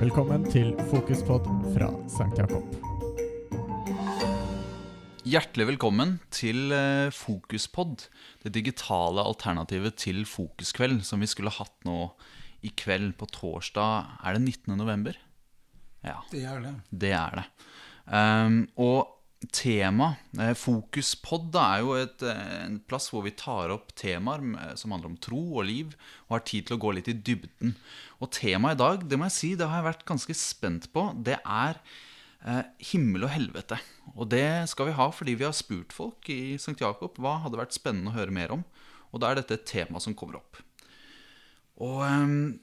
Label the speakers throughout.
Speaker 1: Velkommen til Fokuspod fra St. Jakob.
Speaker 2: Hjertelig velkommen til eh, Fokuspod, det digitale alternativet til Fokuskveld, som vi skulle hatt nå i kveld på torsdag. Er det 19. november? Ja,
Speaker 3: Det er det.
Speaker 2: det er det. Um, og tema, eh, Fokuspod, er jo et, eh, en plass hvor vi tar opp temaer eh, som handler om tro og liv, og har tid til å gå litt i dybden. Og temaet i dag, det må jeg si, det har jeg vært ganske spent på. Det er eh, himmel og helvete. Og det skal vi ha fordi vi har spurt folk i St. Jakob hva hadde vært spennende å høre mer om. Og da er dette et tema som kommer opp. Og ehm,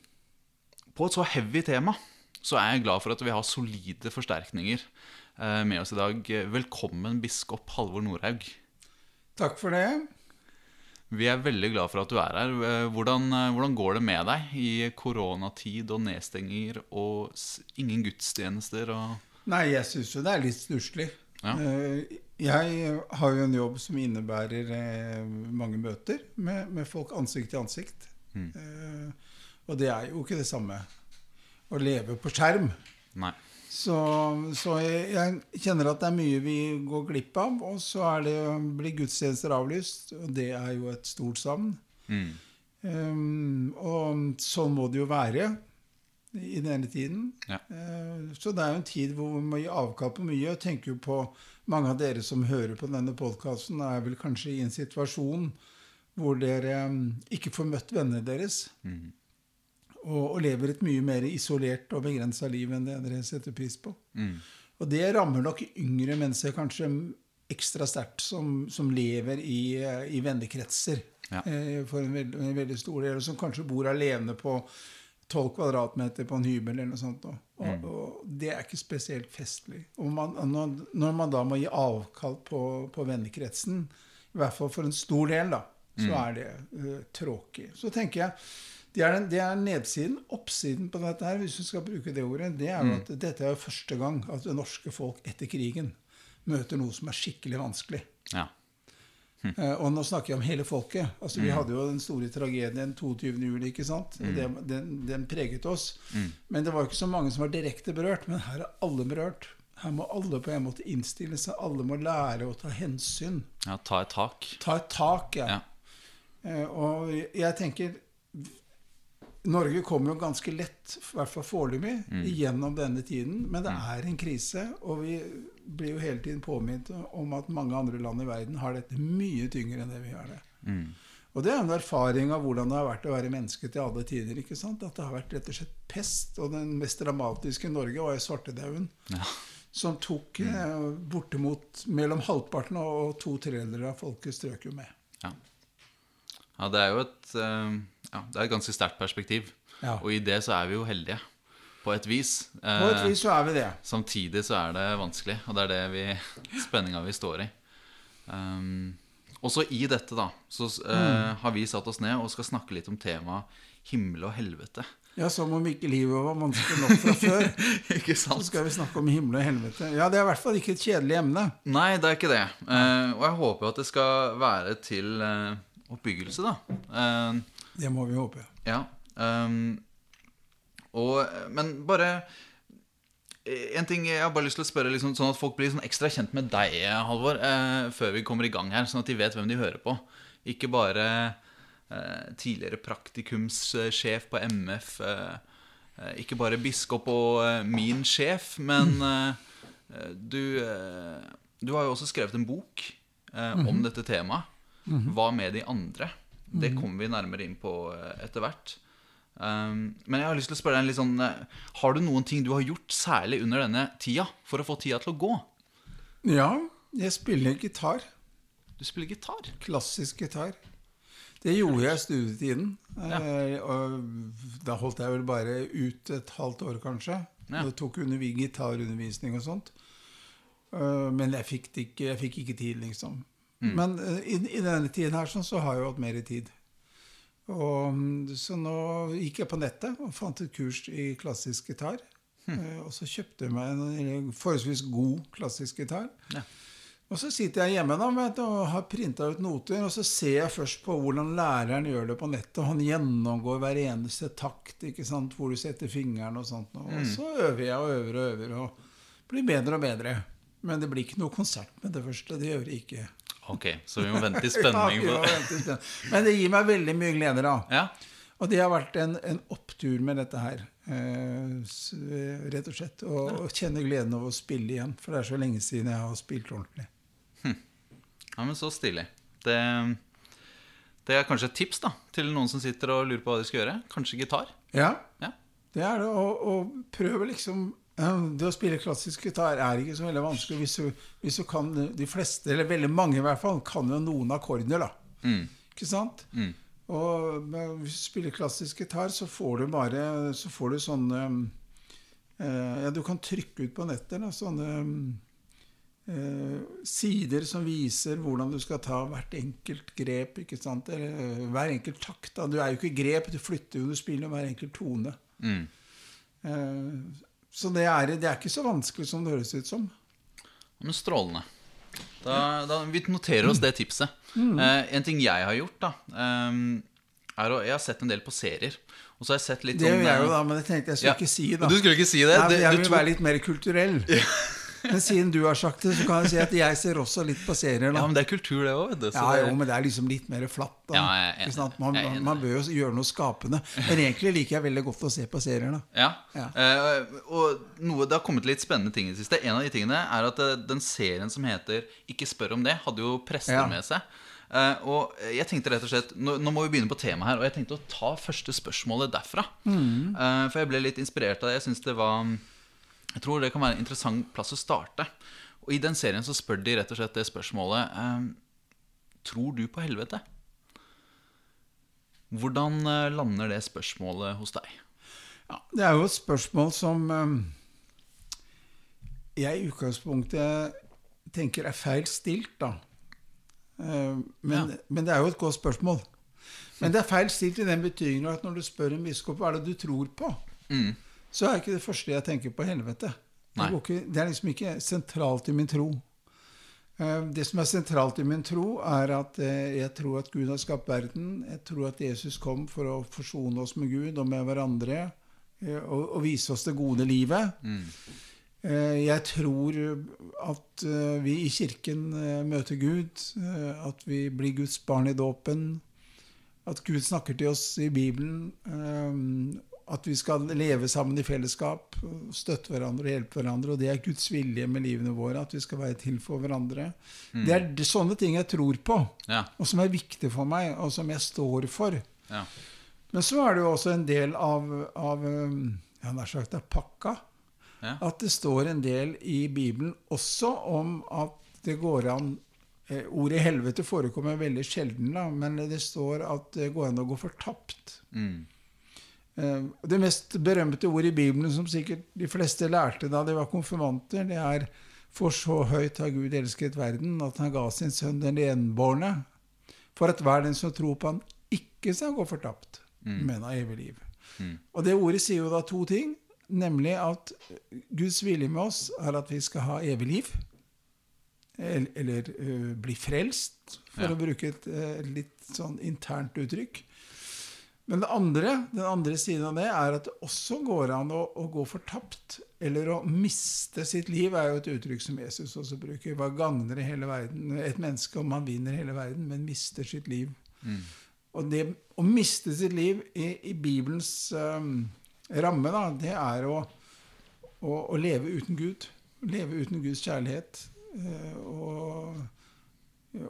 Speaker 2: på et så heavy tema så er jeg glad for at vi har solide forsterkninger eh, med oss i dag. Velkommen, biskop Halvor Nordhaug.
Speaker 3: Takk for det.
Speaker 2: Vi er veldig glad for at du er her. Eh, Hvordan, eh, hvordan går det med deg i koronatid og nedstenginger og ingen gudstjenester og
Speaker 3: Nei, jeg syns jo det er litt stusslig.
Speaker 2: Ja.
Speaker 3: Eh, Jeg har jo en jobb som innebærer eh, mange møter med, med folk ansikt til ansikt.
Speaker 2: Mm.
Speaker 3: Eh, Og det er jo ikke det samme å leve på skjerm.
Speaker 2: Nei.
Speaker 3: Så, så jeg, jeg kjenner at det er mye vi går glipp av. Og så er det, blir gudstjenester avlyst, og det er jo et stort savn.
Speaker 2: Mm.
Speaker 3: Um, og sånn må det jo være i denne tiden.
Speaker 2: Ja.
Speaker 3: Uh, så det er jo en tid hvor vi må gi avkall på mye. Jeg tenker jo på mange av dere som hører på denne podkasten, er vel kanskje i en situasjon hvor dere um, ikke får møtt vennene deres.
Speaker 2: Mm.
Speaker 3: Og, og lever et mye mer isolert og begrensa liv enn det dere setter pris på.
Speaker 2: Mm.
Speaker 3: Og det rammer nok yngre mennesker kanskje ekstra sterkt, som, som lever i, i vennekretser.
Speaker 2: Ja.
Speaker 3: Eh, for en veldig, en veldig stor del. og Som kanskje bor alene på 12 kvadratmeter på en hybel eller noe sånt. Og,
Speaker 2: Mm.
Speaker 3: og, det er ikke spesielt festlig. Og man, når, når man da må gi avkall på, på vennekretsen, i hvert fall for en stor del, da, så
Speaker 2: Mm.
Speaker 3: er det uh, tråkig. Så tenker jeg det er, den, det er nedsiden. Oppsiden på dette her, hvis du skal bruke det ordet, det er jo
Speaker 2: Mm.
Speaker 3: at dette er jo første gang at det norske folk etter krigen møter noe som er skikkelig vanskelig.
Speaker 2: Ja.
Speaker 3: Hm. og nå snakker jeg om hele folket. Altså Vi hadde jo den store tragedien 22. juli. ikke sant? Mm. Den, den, den preget oss.
Speaker 2: Mm.
Speaker 3: Men det var jo ikke så mange som var direkte berørt. Men her er alle berørt. Her må alle på en måte innstille seg. Alle må lære å ta hensyn.
Speaker 2: ja. Ta et tak.
Speaker 3: Ta et tak, ja.
Speaker 2: Ja.
Speaker 3: Eh, og jeg tenker Norge kommer jo ganske lett, i hvert fall foreløpig,
Speaker 2: Mm.
Speaker 3: gjennom denne tiden. Men det er en krise, og vi blir jo hele tiden påminnet om at mange andre land i verden har dette mye tyngre enn det vi har det.
Speaker 2: Mm.
Speaker 3: Og det er en erfaring av hvordan det har vært å være menneske til alle tider. ikke sant? At det har vært rett og slett pest. Og den mest dramatiske i Norge var jo svartedauden.
Speaker 2: Ja.
Speaker 3: Som tok mm. bortimot mellom halvparten og to tredjedeler av folket strøk jo med.
Speaker 2: Ja. Ja, det er jo et, eh, ja, det er et ganske sterkt perspektiv.
Speaker 3: Ja.
Speaker 2: Og i det så er vi jo heldige. På et vis.
Speaker 3: På et
Speaker 2: Eh,
Speaker 3: vis så er vi det.
Speaker 2: Samtidig så er det vanskelig, og det er det vi, spenninga vi står i. Um, også i dette da så eh, har vi satt oss ned og skal snakke litt om temaet himmel og helvete.
Speaker 3: Ja, Som om ikke livet var vanskelig nok fra før.
Speaker 2: Ikke sant?
Speaker 3: Så skal vi snakke om himmel og helvete. Ja, Det er i hvert fall ikke et kjedelig emne.
Speaker 2: Nei, det er ikke det. Uh, og jeg håper at det skal være til eh, oppbyggelse, da. Eh,
Speaker 3: Det må vi håpe.
Speaker 2: Ja. Um, og, men bare En ting jeg har bare lyst til å spørre, liksom, sånn at folk blir sånn ekstra kjent med deg, Halvor, eh, før vi kommer i gang her, sånn at de vet hvem de hører på. Ikke bare eh, tidligere praktikumssjef på MF, eh, eh, ikke bare biskop og min sjef, men du, du har jo også skrevet en bok om dette temaet. Hva med de andre? Det kommer vi nærmere inn på eh, etter hvert. Um, men jeg har lyst til å spørre deg en litt sånn eh, Har du noen ting du har gjort, særlig under denne tida, for å få tida til å gå?
Speaker 3: Ja, jeg spiller gitar.
Speaker 2: Du spiller gitar.
Speaker 3: Klassisk gitar. Det gjorde jeg i studietiden.
Speaker 2: Ja.
Speaker 3: Eh, og da holdt jeg vel bare ut et halvt år, kanskje.
Speaker 2: Ja.
Speaker 3: Og tok undervi gitarundervisning og sånt. Men jeg fikk, ikke, jeg fikk ikke tid, liksom.
Speaker 2: Mm.
Speaker 3: Men eh, i, i denne tiden her sånn, så har jeg jo hatt mer tid. Og, mm, så nå gikk jeg på nettet og fant et kurs i klassisk gitar. Eh, og så kjøpte jeg meg en forholdsvis god klassisk gitar.
Speaker 2: Ja.
Speaker 3: Og så sitter jeg hjemme da, du, og har printa ut noter, og så ser jeg først på hvordan læreren gjør det på nettet. Han gjennomgår hver eneste takt, ikke sant, hvor du setter fingeren og sånt. Og
Speaker 2: Mm.
Speaker 3: så øver jeg og øver og øver og blir bedre og bedre. Men det blir ikke noe konsert med det første. Det gjør det ikke.
Speaker 2: Ok, så vi må vente i spenning
Speaker 3: Ja, vente i spenning. Men det gir meg veldig mye glede, da.
Speaker 2: Ja,
Speaker 3: Og det har vært en, en opptur med dette her. Eh, rett og slett. Å ja. kjenne gleden av å spille igjen. For det er så lenge siden jeg har spilt ordentlig.
Speaker 2: ja men så stilig. Det, det er kanskje et tips da til noen som sitter og lurer på hva de skal gjøre. Kanskje gitar.
Speaker 3: Ja,
Speaker 2: Ja.
Speaker 3: det er det. Og, og prøve liksom Det å spille klassisk gitar er ikke så veldig vanskelig hvis du, hvis du kan De fleste, eller veldig mange i hvert fall, kan jo noen akkorder, da.
Speaker 2: Mm.
Speaker 3: Ikke sant?
Speaker 2: Mm.
Speaker 3: Og men hvis du spiller klassisk gitar, så får du bare Så får du sånne eh, Ja, du kan trykke ut på nettet da, sånne eh, sider som viser hvordan du skal ta hvert enkelt grep. ikke sant? Eller eh, hver enkelt takt. Da. Du er jo ikke grep, du flytter jo, du spiller hver enkelt tone.
Speaker 2: Mm.
Speaker 3: Eh, så det er, det er ikke så vanskelig som det høres ut som.
Speaker 2: Men strålende. Da, da, vi noterer oss det tipset. Eh, en ting jeg har gjort, da eh, er å, Jeg har sett en del på serier. Og så har jeg sett litt
Speaker 3: Det
Speaker 2: sånn
Speaker 3: gjør jeg jo
Speaker 2: eh,
Speaker 3: da, men det tenkte jeg skulle
Speaker 2: ja.
Speaker 3: ikke si. da.
Speaker 2: Du skulle ikke si det?
Speaker 3: Nei, jeg vil
Speaker 2: tok-
Speaker 3: være litt mer kulturell. Men siden du har sagt det, så kan jeg si at jeg ser også litt på serier. da.
Speaker 2: Ja, men det er kultur, det òg.
Speaker 3: Ja, jo, men det er liksom litt mer flatt. da.
Speaker 2: Ja, enig.
Speaker 3: Man, man bør jo gjøre noe skapende. Men egentlig liker jeg veldig godt å se på serier. da.
Speaker 2: Ja.
Speaker 3: Ja.
Speaker 2: Eh, og noe, det har kommet litt spennende ting i det siste. En av de tingene er at eh, den serien som heter 'Ikke spør om det', hadde jo prester
Speaker 3: Ja.
Speaker 2: med seg. Uh, og jeg tenkte rett og slett nå, nå må vi begynne på temaet her. Og jeg tenkte å ta første spørsmålet derfra.
Speaker 3: Mm.
Speaker 2: Uh, for jeg ble litt inspirert av det. Jeg synes det var Jeg tror det kan være en interessant plass å starte. Og i den serien så spør de rett og slett det spørsmålet eh, Tror du på helvete? Hvordan eh, lander det spørsmålet hos deg?
Speaker 3: Ja, det er jo et spørsmål som eh, jeg i utgangspunktet tenker er feil stilt, da. Men, Men, men det er jo et godt spørsmål. Men det er feil stilt i den betydningen at når du spør en biskop hva er det du tror på,
Speaker 2: Mm.
Speaker 3: Så er ikke det første jeg tenker på helvete. Det, ikke, det er liksom ikke sentralt i min tro. Eh, Det som er sentralt i min tro, er at eh, jeg tror at Gud har skapt verden. Jeg tror at Jesus kom for å forsone oss med Gud og med hverandre. eh, Og, og vise oss det gode livet. Mm. Jeg tror at vi i kirken møter Gud. At vi blir Guds barn i dåpen. At Gud snakker til oss i Bibelen. At vi skal leve sammen i fellesskap, støtte hverandre og hjelpe hverandre. Og det er Guds vilje med livene våre, at vi skal være til for hverandre. Det er sånne ting jeg tror på,
Speaker 2: Ja.
Speaker 3: og som er viktig for meg, og som jeg står for.
Speaker 2: ja.
Speaker 3: Men så er det jo også en del av, av um, ja, nær sagt av pakka.
Speaker 2: Ja.
Speaker 3: At det står en del i Bibelen også om at det går an eh, Ordet helvete forekommer veldig sjelden, da, men det står at det går an å gå fortapt.
Speaker 2: Mm.
Speaker 3: Eh, Det mest berømte ordet i Bibelen som sikkert de fleste lærte da de var konfirmanter, det er For så høyt har Gud elsket verden, at han ga sin sønn den enbårne, for at hver den som tror på han ikke skal gå fortapt, men av evig liv.
Speaker 2: Mm.
Speaker 3: Og det ordet sier jo da to ting, nemlig at Guds vilje med oss er at vi skal ha evig liv, eller, eller uh, bli frelst, for
Speaker 2: Ja.
Speaker 3: å bruke et uh, litt sånn internt uttrykk. Men det andre, den andre siden av det er at det også går an å, å gå fortapt. Eller å miste sitt liv, er jo et uttrykk som Jesus også bruker. Hva gagner hele verden? Et menneske om han vinner hele verden, men mister sitt liv. Og det å miste sitt liv i, i Bibelens um, ramme, da, det er å, å, å leve uten Gud. Leve uten Guds kjærlighet. og,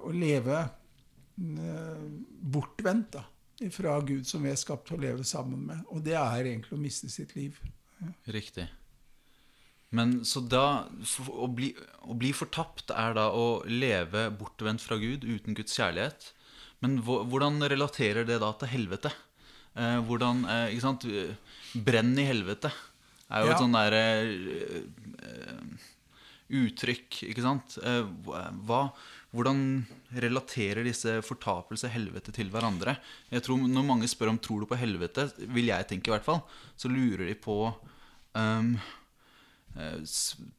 Speaker 3: og leve uh, bortvendt da, fra Gud som vi er skapt til å leve sammen med. Og det er egentlig å miste sitt liv.
Speaker 2: Riktig. Men så da å, bli, å bli fortapt er da å leve bortvendt fra Gud uten Guds kjærlighet. Men hvordan relaterer det da til helvete? Eh, hvordan eh, Ikke sant? Brenn i helvete er jo
Speaker 3: Ja.
Speaker 2: et sånn derre eh, uttrykk, ikke sant? Eh, hva, hvordan relaterer disse fortapelse og helvete til hverandre? Jeg tror Når mange spør om tror du på helvete, vil jeg tenke i hvert fall, så lurer de på eh,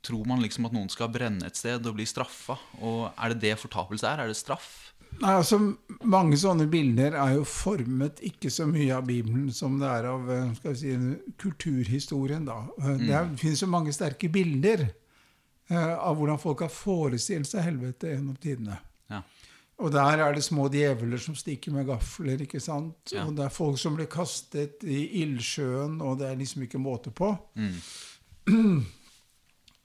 Speaker 2: tror man liksom at noen skal brenne et sted og bli straffa. Og er det det fortapelse er? Er det straff?
Speaker 3: Nei, altså, Mange sånne bilder er jo formet ikke så mye av Bibelen som det er av eh, skal vi si, kulturhistorien. da. Eh, Det, det finnes jo mange sterke bilder av hvordan folk har forestilt seg helvete gjennom tidene.
Speaker 2: Ja.
Speaker 3: Og der er det små djevler som stikker med gafler, ikke sant?
Speaker 2: Ja.
Speaker 3: Og det er folk som blir kastet i ildsjøen, og det er liksom ikke måte på.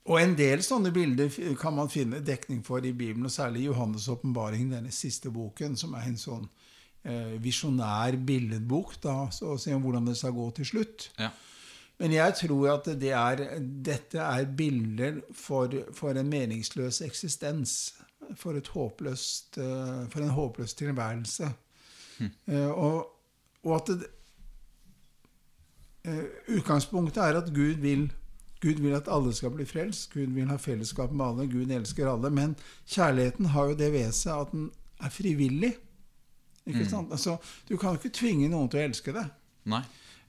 Speaker 3: Og en del sånne bilder kan man finne dekning for i Bibelen, og særlig Johannes' åpenbaring, denne siste boken, som er en sånn eh, visjonær billedbok, da, så å si om hvordan det skal gå til slutt.
Speaker 2: Ja.
Speaker 3: Men jeg tror at det er, dette er bilder for, for en meningsløs eksistens. For, et håpløst, eh, for en håpløs tilværelse. Eh, og, og at det, eh, utgangspunktet er at Gud vil, Gud vil at alle skal bli frelst. Gud vil ha fellesskap med alle. Gud elsker alle. Men kjærligheten har jo det ved seg at den er frivillig. Ikke sant? Altså, du kan jo ikke tvinge noen til å elske deg.
Speaker 2: Nei.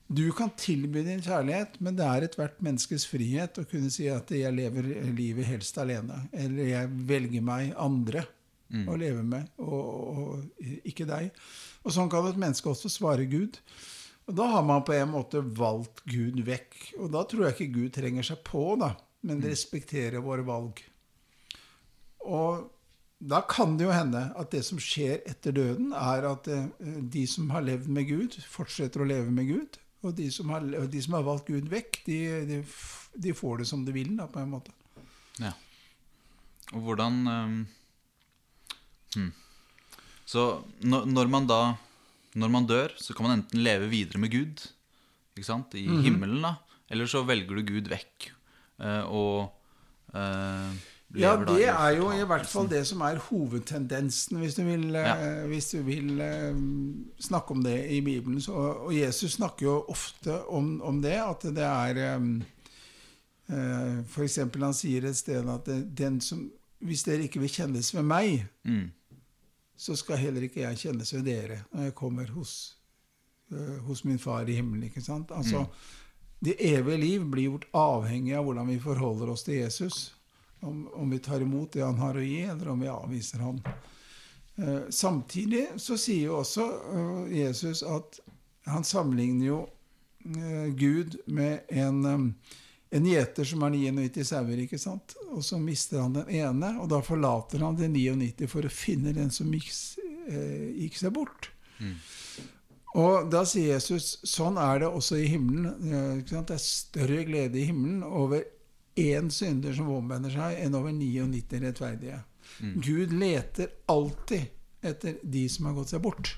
Speaker 3: Du kan tilby din kjærlighet, men det er ethvert menneskes frihet å kunne si at 'jeg lever livet helst alene', eller 'jeg velger meg andre å leve med, og, og ikke deg'. Og sånn kan et menneske også svare Gud. Og da har man på en måte valgt Gud vekk. Og da tror jeg ikke Gud trenger seg på, da, men respekterer våre valg. Og da kan det jo hende at det som skjer etter døden, er at eh, de som har levd med Gud, fortsetter å leve med Gud. Og de som har, de som har valgt Gud vekk, de, de, de får det som de vil, da, på en måte.
Speaker 2: Ja. Og hvordan um, hmm. Så når, når man da Når man dør, så kan man enten leve videre med Gud ikke sant? i himmelen, da, eller så velger du Gud vekk. Uh, og eh,
Speaker 3: Ja, det er jo i hvert fall det som er hovedtendensen, hvis du vil, eh,
Speaker 2: Ja.
Speaker 3: hvis du vil eh, snakke om det i Bibelen. Så, og Jesus snakker jo ofte om, om det, at det er um, For eksempel han sier et sted at den som, hvis dere ikke vil kjennes ved meg,
Speaker 2: Mm.
Speaker 3: så skal heller ikke jeg kjennes ved dere når jeg kommer hos, uh, hos min far i himmelen. ikke sant? Altså, Det evige liv blir gjort avhengig av hvordan vi forholder oss til Jesus. Om, om vi tar imot det han har å gi, eller om vi avviser han. Eh, samtidig så sier jo også eh, Jesus at han sammenligner jo eh, Gud med en, eh, en gjeter som har 99 sauer, ikke sant? Og så mister han den ene, og da forlater han den 99 for å finne den som gikk, eh, gikk seg bort. Og da sier Jesus sånn er det også i himmelen. eh? Det er større glede i himmelen over én synder som omvender seg, enn over 99 rettferdige. Gud leter alltid etter de som har gått seg bort.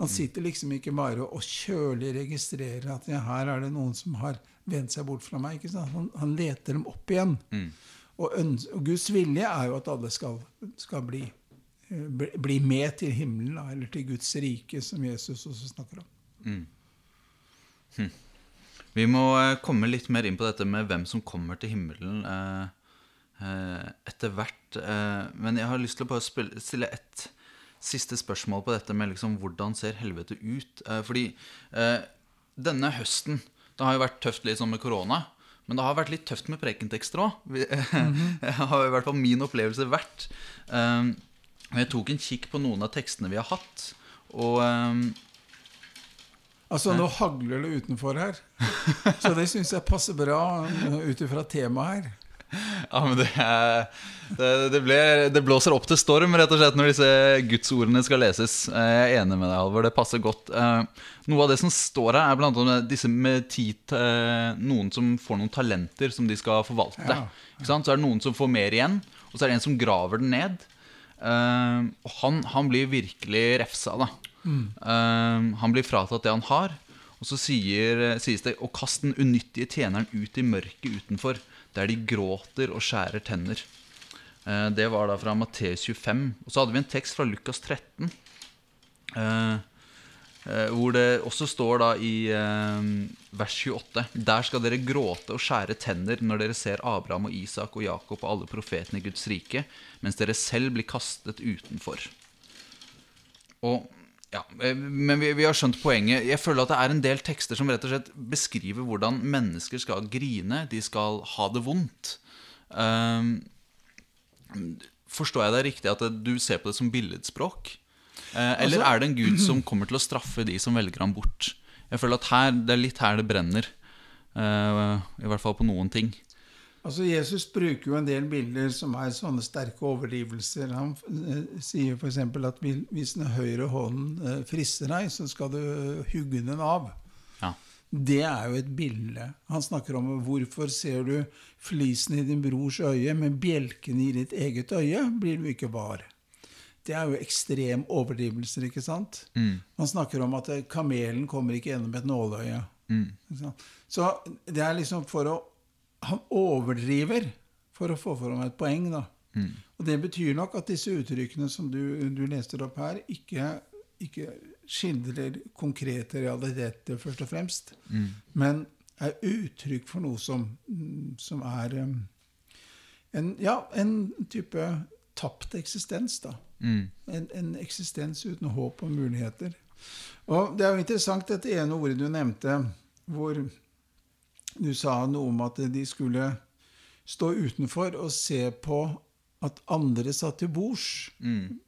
Speaker 3: Han sitter liksom ikke bare og kjølig registrerer at ja, her er det noen som har vendt seg bort fra meg. Han, han leter dem opp igjen.
Speaker 2: Mm.
Speaker 3: Og, og Guds vilje er jo at alle skal, skal bli, eh, bli, bli med til himmelen, eller til Guds rike, som Jesus også snakker om.
Speaker 2: Vi må eh, komme litt mer inn på dette med hvem som kommer til himmelen eh, eh, etter hvert. Eh, men jeg har lyst til å bare spille, stille ett siste spørsmål på dette med liksom, hvordan ser helvete ut? Fordi eh, denne høsten Det har jo vært tøft litt sånn med korona. Men det har vært litt tøft med prekentekster òg. Det har i hvert fall min opplevelse vært. Jeg tok en kikk på noen av tekstene vi har hatt. Og
Speaker 3: Altså, nå hagler det utenfor her. Så det syns jeg passer bra ut ifra temaet her.
Speaker 2: Ja, men det, det, det, ble, det blåser opp til storm rett og slett når disse gudsordene skal leses. Eh, Jeg er enig med deg, Halvor. Det passer godt. Eh, Noe av det som står her, er blant annet disse med tid eh, noen som får noen talenter som de skal forvalte.
Speaker 3: Ja.
Speaker 2: Ikke sant? Så er det noen som får mer igjen, og så er det en som graver den ned. Og han, han blir virkelig refsa, da. Eh, han blir fratatt det han har. Og så sier, sies det å kaste den unyttige tjeneren ut i mørket utenfor, der de gråter og skjærer tenner. Uh, det var da fra Matteus 25. Og så hadde vi en tekst fra Lukas 13. Uh, Uh, hvor det også står da i uh, vers 28 Der skal dere gråte og skjære tenner når dere ser Abraham og Isak og Jakob og alle profetene i Guds rike, mens dere selv blir kastet utenfor. Og Ja, eh, Men vi, vi har skjønt poenget. Jeg føler at det er en del tekster som rett og slett beskriver hvordan mennesker skal grine. De skal ha det vondt. Um, forstår jeg deg riktig at du ser på det som billedspråk? Eh, eller
Speaker 3: Altså-
Speaker 2: er det en gud som kommer til å straffe de som velger ham bort? Jeg føler at her, det er litt her det brenner. Uh, I hvert fall på noen ting.
Speaker 3: Altså Jesus bruker jo en del bilder som er sånne sterke overdrivelser. Han eh, sier f.eks. at hvis den høyre hånden eh, frister deg, så skal du hugge den av.
Speaker 2: Ja.
Speaker 3: Det er jo et bilde. Han snakker om hvorfor ser du flisen i din brors øye, men bjelken i ditt eget øye blir du ikke var. Det er jo ekstrem overdrivelser, ikke sant? Han snakker om at eh, kamelen kommer ikke gjennom et nåløye. Mm. Så det er liksom for å Han overdriver for å få fram et poeng, da. Og det betyr nok at disse uttrykkene som du, du leste opp her, ikke, ikke skildrer konkrete realiteter, først og fremst, men er uttrykk for noe som, mm, som er um, en, ja, en type tapt eksistens, da.
Speaker 2: Mm.
Speaker 3: En, en eksistens uten håp og muligheter. Og det er jo interessant dette ene ordet du nevnte, hvor du sa noe om at de skulle stå utenfor og se på at andre satt til bords. Mm.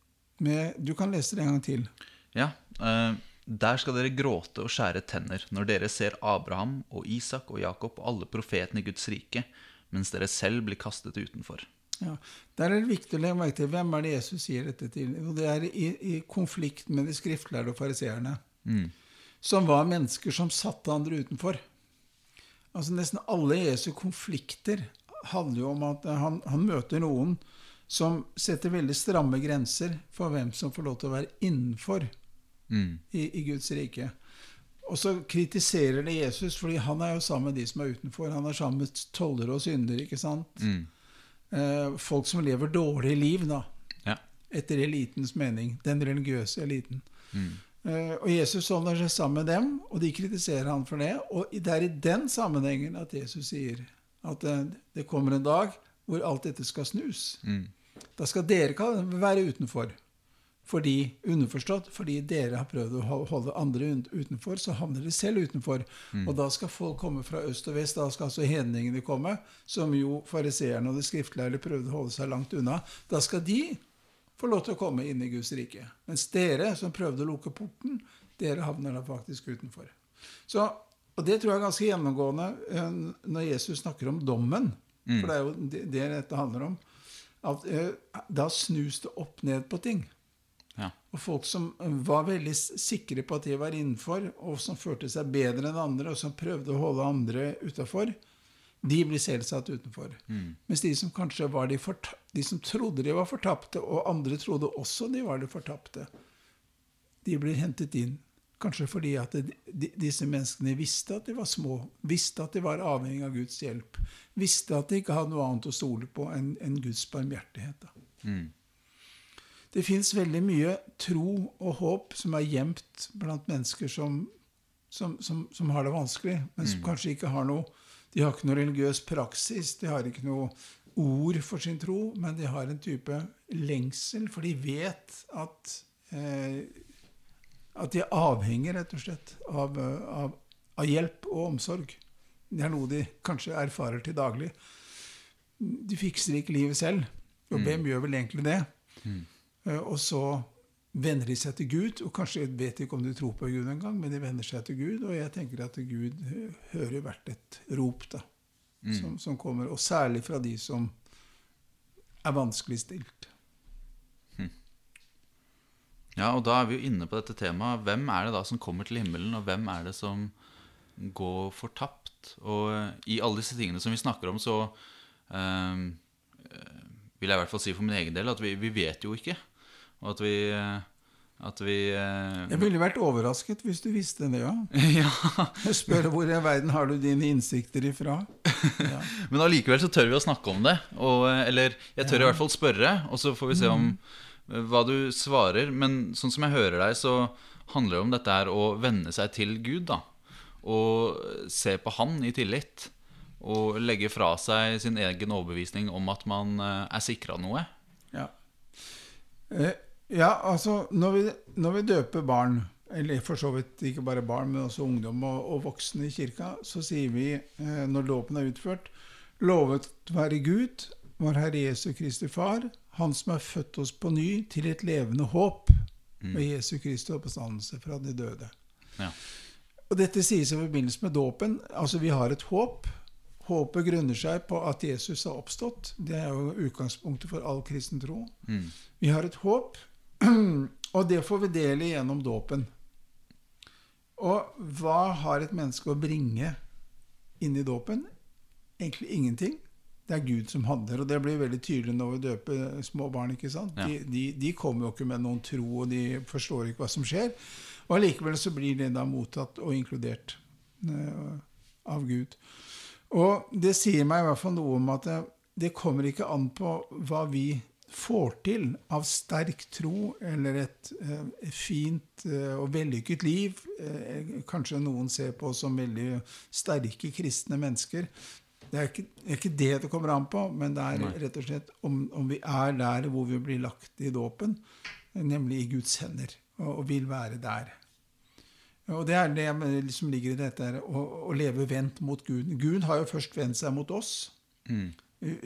Speaker 3: du kan lese det en gang til.
Speaker 2: Ja, Uh, Der skal dere gråte og skjære tenner når dere ser Abraham og Isak og Jakob og alle profetene i Guds rike, mens dere selv blir kastet utenfor.
Speaker 3: Ja. Der er det viktig å legge merke til hvem er det Jesus sier dette til. Og det er i, i konflikt med de skriftlærde og fariseerne. Som var mennesker som satte andre utenfor. Altså Nesten alle Jesu konflikter handler jo om at han, han møter noen som setter veldig stramme grenser for hvem som får lov til å være innenfor i, i Guds rike. Og så kritiserer det Jesus, fordi han er jo sammen med de som er utenfor. Han er sammen med tollere og syndere, ikke sant? Eh, folk som lever dårlige liv, da.
Speaker 2: Ja.
Speaker 3: Etter elitens mening. Den religiøse eliten. Eh, og Jesus holder seg sammen med dem, og de kritiserer han for det. Og det er i den sammenhengen at Jesus sier at eh, det kommer en dag hvor alt dette skal snus. Da skal dere være utenfor. Fordi, underforstått, fordi dere har prøvd å holde andre utenfor, så havner dere selv utenfor. Og da skal folk komme fra øst og vest. Da skal altså hedningene komme, som jo fariseerne og de skriftlærde prøvde å holde seg langt unna. Da skal de få lov til å komme inn i Guds rike. Mens dere som prøvde å lukke porten, dere havner da faktisk utenfor. Så, og det tror jeg er ganske gjennomgående eh, når Jesus snakker om dommen. For det er jo det, det dette handler om. At eh, da snus det opp ned på ting.
Speaker 2: Ja.
Speaker 3: Og folk som var veldig sikre på at de var innenfor, og som følte seg bedre enn andre, og som prøvde å holde andre utafor, de blir selv satt utenfor. Mens de som kanskje var de, de som trodde de var fortapte, og andre trodde også de var de fortapte, de blir hentet inn. Kanskje fordi at de, de, disse menneskene visste at de var små, visste at de var avhengig av Guds hjelp, visste at de ikke hadde noe annet å stole på enn en Guds barmhjertighet. Da. Det fins veldig mye tro og håp som er gjemt blant mennesker som, som, som, som har det vanskelig, men som kanskje ikke har noe De har ikke noe religiøs praksis, de har ikke noe ord for sin tro, men de har en type lengsel, for de vet at eh, at de er avhengig, rett og slett, av, eh, av, av hjelp og omsorg. Det er noe de kanskje erfarer til daglig. De fikser ikke livet selv. Og hvem gjør vel egentlig det? Mm. Og så venner de seg til Gud, og kanskje vet de ikke om de tror på Gud engang, men de venner seg til Gud, og jeg tenker at Gud hører hvert et rop da, som, som kommer, og særlig fra de som er vanskelig stilt.
Speaker 2: Ja, og da er vi jo inne på dette temaet. Hvem er det da som kommer til himmelen, og hvem er det som går fortapt? Og eh, i alle disse tingene som vi snakker om, så eh, vil jeg i hvert fall si for min egen del at vi, vi vet jo ikke. Og at vi eh, At vi eh,
Speaker 3: Jeg ville vært overrasket hvis du visste det, ja.
Speaker 2: Ja.
Speaker 3: Jeg spør hvor i verden har du dine innsikter ifra? Ja.
Speaker 2: Men allikevel så tør vi å snakke om det. Og, eh, eller jeg tør i hvert fall spørre, og så får vi se om mm. hva du svarer. Men sånn som jeg hører deg, så handler det om dette her å venne seg til Gud. da Og se på Han i tillit. Og legge fra seg sin egen overbevisning om at man eh, er sikra noe.
Speaker 3: Ja. Eh, Ja, altså når vi, når vi døper barn, eller for så vidt ikke bare barn, men også ungdom og, og voksne i kirka, så sier vi eh, når dåpen er utført Lovet være Gud, vår Herre Jesu Kristi Far, Han som har født oss på ny til et levende håp ved Jesu Kristi oppstandelse fra de døde.
Speaker 2: Ja.
Speaker 3: Og dette sies i forbindelse med dåpen. Altså, vi har et håp. Håpet grunner seg på at Jesus har oppstått. Det er jo utgangspunktet for all kristen tro.
Speaker 2: Mm.
Speaker 3: Vi har et håp, og det får vi dele gjennom dåpen. Og hva har et menneske å bringe inn i dåpen? Egentlig ingenting. Det er Gud som handler, og det blir veldig tydelig når vi døper små barn. ikke sant?
Speaker 2: Ja.
Speaker 3: De, de, de kommer jo ikke med noen tro, og de forstår ikke hva som skjer. Og allikevel så blir det da mottatt og inkludert uh, av Gud. Og det sier meg i hvert fall noe om at det, det kommer ikke an på hva vi får til av sterk tro eller et, eh, fint eh, og vellykket liv. Eh, kanskje noen ser på oss som veldig sterke kristne mennesker. Det er, ikke, det er ikke det det kommer an på, men det er rett og slett om, om vi er der hvor vi blir lagt i dåpen, nemlig i Guds hender, og, og vil være der. Og det er det som ligger i dette, her, å, å leve vendt mot Gud. Gud har jo først vendt seg mot oss.
Speaker 2: Mm.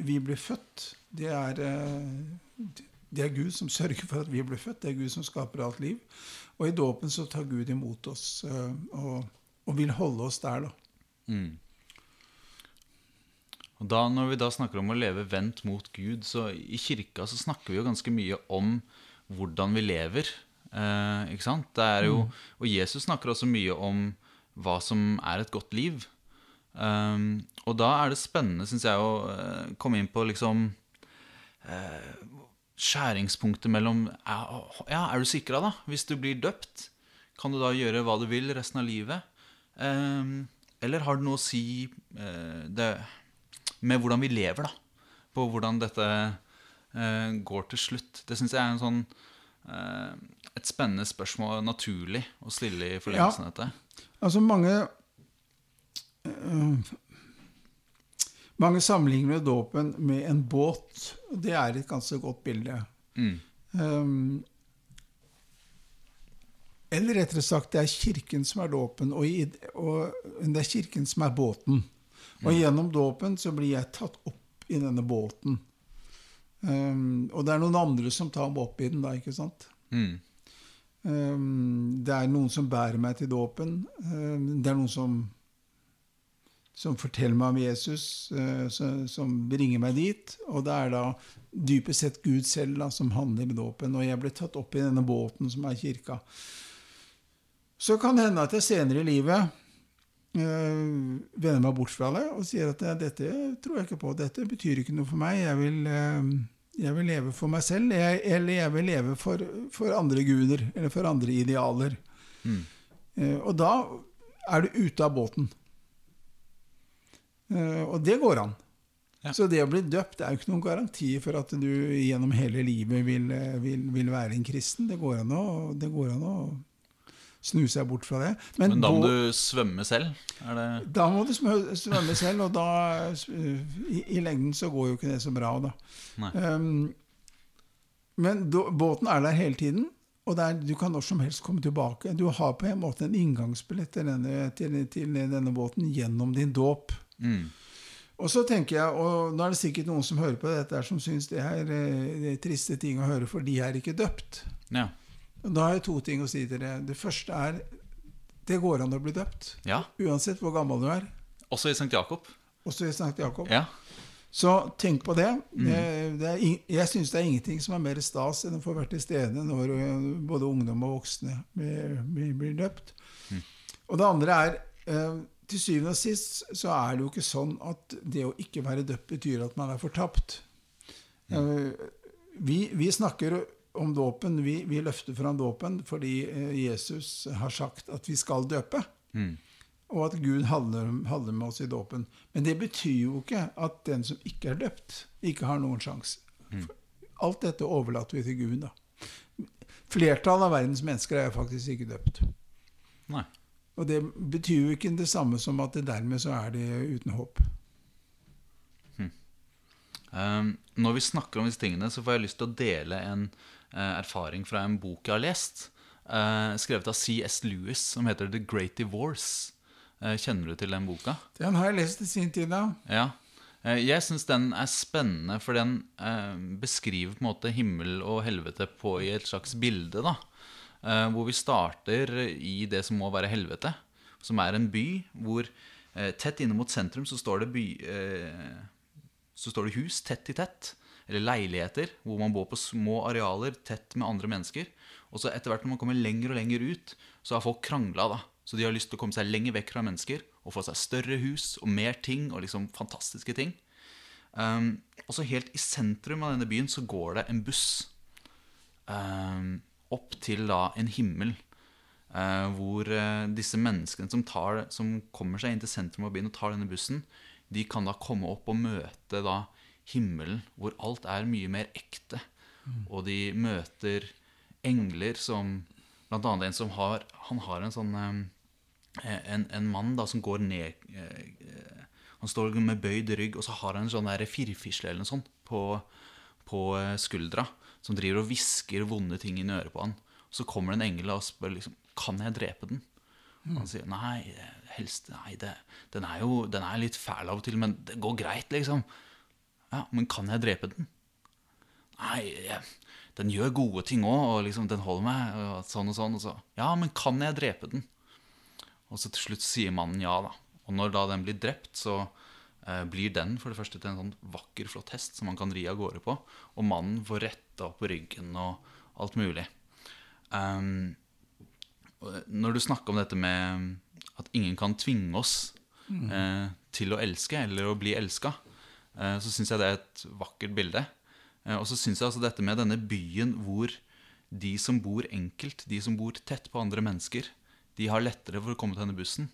Speaker 3: Vi blir født. Det er, eh, det er Gud som sørger for at vi blir født. Det er Gud som skaper alt liv. Og i dåpen så tar Gud imot oss eh, og, og vil holde oss der, da.
Speaker 2: Mm. Og da, Når vi da snakker om å leve vendt mot Gud, så i kirka så snakker vi jo ganske mye om hvordan vi lever. Eh, ikke sant? Det er jo, Og Jesus snakker også mye om hva som er et godt liv. Um, og da er det spennende, syns jeg, å komme inn på liksom Skjæringspunktet mellom ja, ja, er du sikra, da? Hvis du blir døpt, kan du da gjøre hva du vil resten av livet? Um, eller har det noe å si eh, det, med hvordan vi lever, da? På hvordan dette eh, går til slutt. Det syns jeg er en sånn eh, et spennende spørsmål, naturlig å stille i forlengelsen av dette.
Speaker 3: Altså mange Mange sammenligner dåpen med en båt. Det er et ganske godt bilde.
Speaker 2: Mm.
Speaker 3: Um, eller rettere sagt, det er kirken som er dåpen, og, i, og det er kirken som er båten. Og gjennom dåpen så blir jeg tatt opp i denne båten. Um, og det er noen andre som tar meg opp i den, da, ikke sant?
Speaker 2: Mm.
Speaker 3: Um, det er noen som bærer meg til dåpen. Um, det er noen som, som forteller meg om Jesus, uh, som, bringer meg dit. Og det er da dypest sett Gud selv da, som handler med dåpen. Og jeg ble tatt opp i denne båten som er kirka. Så kan det hende at jeg senere i livet uh, vender meg bort fra det og sier at dette tror jeg ikke på. Dette betyr ikke noe for meg. Jeg vil, uh, jeg vil leve for meg selv, jeg, eller jeg vil leve for, for andre guder, eller for andre idealer.
Speaker 2: Mm.
Speaker 3: Eh, og da er du ute av båten. Eh, og det går an.
Speaker 2: Ja.
Speaker 3: Så det å bli døpt er jo ikke noen garanti for at du gjennom hele livet vil, eh, vil, vil være en kristen. Det går, an å, det går an å snu seg bort fra det.
Speaker 2: Men, da må du svømme selv? Er det
Speaker 3: da må du svømme selv, og da i, I lengden så går jo ikke det så bra, da. Um, men då- båten er der hele tiden, og er, du kan når som helst komme tilbake. Du har på en måte en inngangsbillett til denne, til, til denne båten gjennom din dåp.
Speaker 2: Mm.
Speaker 3: Og så tenker jeg, og nå er det sikkert noen som hører på dette som syns det er, eh, det er triste ting å høre, for de er ikke døpt.
Speaker 2: Ja.
Speaker 3: Og Da har jeg to ting å si til dere. Det første er det går an å bli døpt.
Speaker 2: ja.
Speaker 3: Uansett hvor gammel du er.
Speaker 2: Også i St. Jakob?
Speaker 3: Også i Sankt Jakob.
Speaker 2: Ja.
Speaker 3: Så tenk på det. det, det er, jeg syns det er ingenting som er mer stas enn å få vært til stede når både ungdom og voksne blir, blir, blir døpt. Og det andre er eh, til syvende og sist så er det jo ikke sånn at det å ikke være døpt betyr at man er fortapt. Mm. vi, vi snakker om dåpen, vi, vi løfter fram dåpen fordi eh, Jesus har sagt at vi skal døpe
Speaker 2: Mm.
Speaker 3: og at Gud handler, handler med oss i dåpen. Men det betyr jo ikke at den som ikke er døpt, ikke har noen sjanse. Alt dette overlater vi til Gud. da. Flertallet av verdens mennesker er faktisk ikke døpt.
Speaker 2: Nei.
Speaker 3: Og det betyr jo ikke det samme som at det dermed så er det uten håp.
Speaker 2: Um, når vi snakker om disse tingene, så får jeg lyst til å dele en, uh, erfaring fra en bok jeg har lest. uh, skrevet av C.S. Lewis, som heter The Great Divorce. Uh, kjenner du til den boka?
Speaker 3: Den har jeg lest i sin tid, da.
Speaker 2: Ja. Jeg syns den er spennende, for den beskriver på en måte himmel og helvete på i et slags bilde. da Hvor vi starter i det som må være helvete, som er en by hvor eh, tett inne mot sentrum så står det by eh, Så står det hus tett i tett. Eller leiligheter hvor man bor på små arealer tett med andre mennesker. Og så etter hvert når man kommer lenger og lenger ut, så har folk krangla. da Så de har lyst til å komme seg lenger vekk fra mennesker og få seg større hus og mer ting og liksom fantastiske ting. Um, og så helt i sentrum av denne byen så går det en buss um, opp til da en himmel. eh, hvor eh, disse menneskene som, tar, som kommer seg inn til sentrum av byen og tar denne bussen, de kan da komme opp og møte da himmelen, hvor alt er mye mer ekte. Og de møter engler som Blant annet en som har Han har en sånn eh, en, en mann da som går ned eh, Han står med bøyd rygg, og så har han en sånn der firfisle eller noe sånt på, på skuldra. Som driver og hvisker vonde ting inn i øret på han. Så kommer det en engel og spør liksom Kan jeg drepe den. Han sier nei, helst Nei, det, den er jo den er litt fæl av og til, men det går greit, liksom. Ja, men kan jeg drepe den? Nei, den gjør gode ting òg, og liksom, den holder meg, og sånn og sånn. Og så, ja, men kan jeg drepe den? Og så til slutt sier mannen ja, da. Og når da den blir drept, så eh, blir den for det første til en sånn vakker, flott hest som man kan ri av gårde på. Og mannen får retta på ryggen og alt mulig. Um, når du snakker om dette med at ingen kan tvinge oss eh, til å elske eller å bli elska, eh, så syns jeg det er et vakkert bilde. Eh, og så syns jeg altså dette med denne byen hvor de som bor enkelt, de som bor tett på andre mennesker, de har lettere for å komme til denne bussen.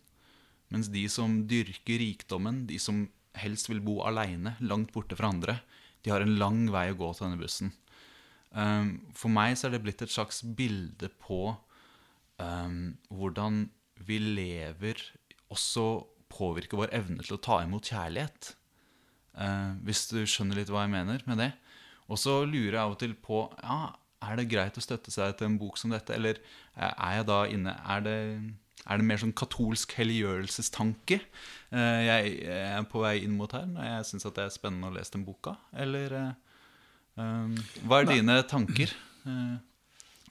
Speaker 2: Mens de som dyrker rikdommen, de som helst vil bo aleine, langt borte fra andre, de har en lang vei å gå til denne bussen. Um, for meg så er det blitt et slags bilde på um, hvordan vi lever også påvirker vår evne til å ta imot kjærlighet. Uh, hvis du skjønner litt hva jeg mener med det. Og så lurer jeg av og til på ja, er det greit å støtte seg til en bok som dette, eller er jeg da inne Er det, er det mer sånn katolsk helliggjørelsestanke uh, jeg er på vei inn mot her når jeg syns det er spennende å lese den boka, eller uh, Hva er dine tanker?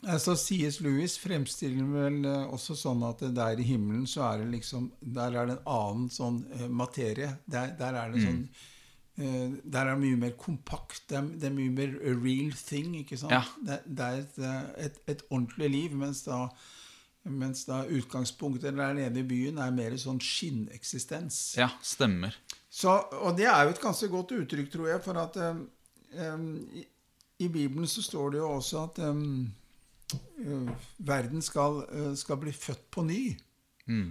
Speaker 3: Altså, C.S. Lewis fremstiller vel eh, også sånn at der i himmelen så er det liksom Der er det en annen sånn eh, materie. Der, der er det sånn mm. Der er det mye mer kompakt. Det er, det er mye mer a real thing, ikke sant?
Speaker 2: Ja.
Speaker 3: Det, det er et, eh, et, et ordentlig liv, mens da mens da utgangspunktet der nede i byen er mer sånn skinneksistens.
Speaker 2: ja, stemmer.
Speaker 3: Så, og det er jo et ganske godt uttrykk, tror jeg, for at um, i, i Bibelen så står det jo også at um, uh, verden skal, uh, skal bli født på ny.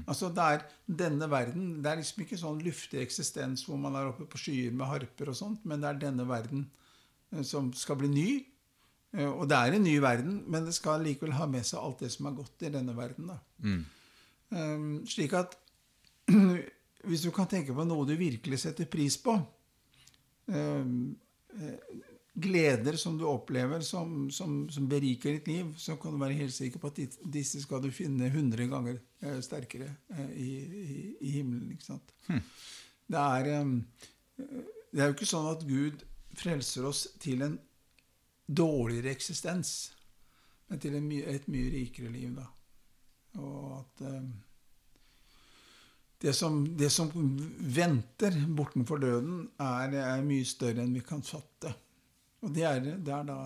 Speaker 3: Altså det er denne verden Det er liksom ikke sånn luftig eksistens hvor man er oppe på skyer med harper og sånt, men det er denne verden uh, som skal bli ny. Og det er en ny verden, men det skal likevel ha med seg alt det som er godt i denne verden. da. Um, slik at hvis du kan tenke på noe du virkelig setter pris på Gleder som du opplever som, som, som beriker ditt liv, så kan du være helt sikker på at disse skal du finne 100 ganger eh, sterkere eh, i, i, i himmelen. ikke sant? Det er um, Det er jo ikke sånn at Gud frelser oss til en dårligere eksistens, men til en mye, et mye rikere liv, da. Og at det som, det som venter bortenfor døden, er, er mye større enn vi kan fatte. Og det er, det er da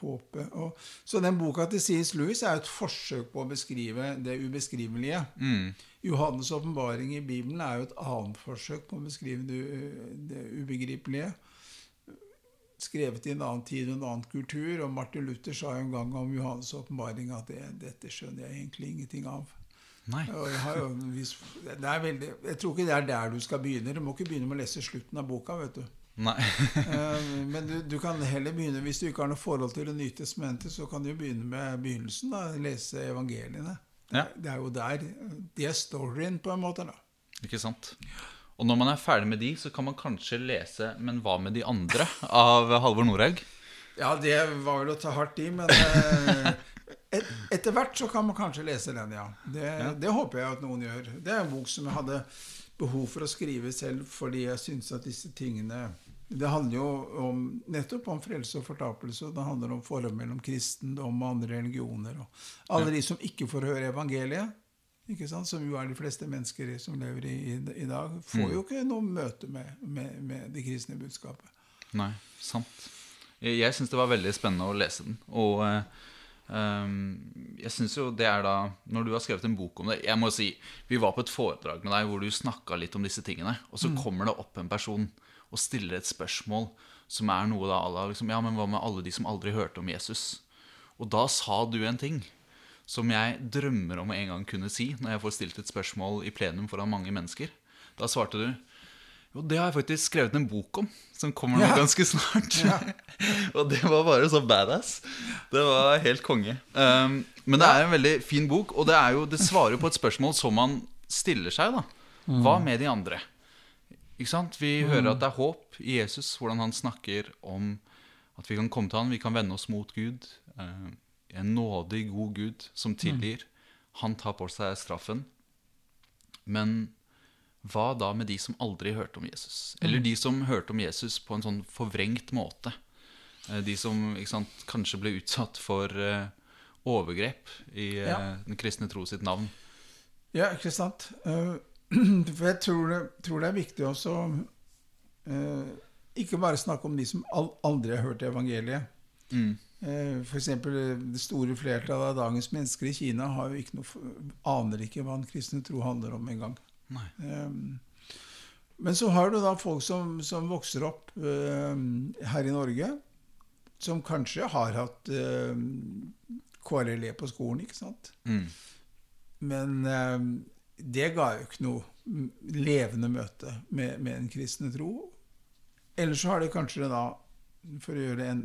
Speaker 3: håpet. Og, så den boka til C.S. Lewis er et forsøk på å beskrive det ubeskrivelige. Johannes' åpenbaring i Bibelen er jo et annet forsøk på å beskrive det, det ubegripelige. Skrevet i en annen tid og en annen kultur. Og Martin Luther sa jo en gang om Johannes' åpenbaring at det, dette skjønner jeg egentlig ingenting av.
Speaker 2: Nei.
Speaker 3: Vis- det er veldig, jeg tror ikke det er der du skal begynne. Du må ikke begynne med å lese slutten av boka. vet du.
Speaker 2: Nei.
Speaker 3: Eh, Men du, du kan heller begynne, hvis du ikke har noe forhold til Det nye testamentet, så kan du begynne med begynnelsen. da, Lese evangeliene.
Speaker 2: Ja.
Speaker 3: Det er jo der Det er storyen, på en måte. da.
Speaker 2: Ikke sant? Og når man er ferdig med de, så kan man kanskje lese 'Men hva med de andre?' av Halvor Norhaug.
Speaker 3: Ja, det var vel å ta hardt i, men eh, et, etter hvert så kan man kanskje lese den, ja. Det, det håper jeg at noen gjør. Det er en bok som jeg hadde behov for å skrive selv, fordi jeg syns at disse tingene Det handler jo om, nettopp om frelse og fortapelse. og Det handler om forholdet mellom kristendom og andre religioner. Og alle de som ikke får høre evangeliet, ikke sant? som jo er de fleste mennesker som lever i, i, i dag, får jo ikke noe møte med, med, med det kristne budskapet.
Speaker 2: Nei, sant. Jeg, syns det var veldig spennende å lese den. Og eh, jeg syns jo det er da Når du har skrevet en bok om det Jeg må si, Vi var på et foredrag med deg hvor du snakka litt om disse tingene. Og så kommer det opp en person og stiller et spørsmål som er noe da alla liksom, Ja, men hva med alle de som aldri hørte om Jesus? Og da sa du en ting som jeg drømmer om å en gang kunne si når jeg får stilt et spørsmål i plenum foran mange mennesker. Da svarte du jo, det har jeg faktisk skrevet en bok om, som kommer nå
Speaker 3: Ja.
Speaker 2: ganske snart.
Speaker 3: Ja.
Speaker 2: og det var bare så badass. Det var helt konge. Um, men det er en veldig fin bok, og det, jo, det svarer jo på et spørsmål som man stiller seg. da Hva med de andre? Ikke sant? Vi hører at det er håp i Jesus, hvordan han snakker om at vi kan komme til han, vi kan vende oss mot Gud. Uh, en nådig, god Gud som tilgir. Han tar på seg straffen. Men hva da med de som aldri hørte om Jesus? Eller de som hørte om Jesus på en sånn forvrengt måte? Eh, De som sant, kanskje ble utsatt for eh, overgrep i eh,
Speaker 3: Ja.
Speaker 2: den kristne tro sitt navn.
Speaker 3: Ja, ikke sant? For jeg tror det, tror det er viktig også ikke bare snakke om de som aldri har hørt evangeliet.
Speaker 2: Mm.
Speaker 3: F.eks. Det store flertallet av dagens mennesker i Kina har jo ikke noe, aner ikke hva den kristne tro handler om engang.
Speaker 2: Nei.
Speaker 3: Eh, Men så har du da folk som, som vokser opp uh, her i Norge, som kanskje har hatt uh, KRLE på skolen, ikke sant?
Speaker 2: Mm.
Speaker 3: Men uh, det ga jo ikke noe levende møte med, med en kristne tro. Eller så har de kanskje da, for å gjøre det en,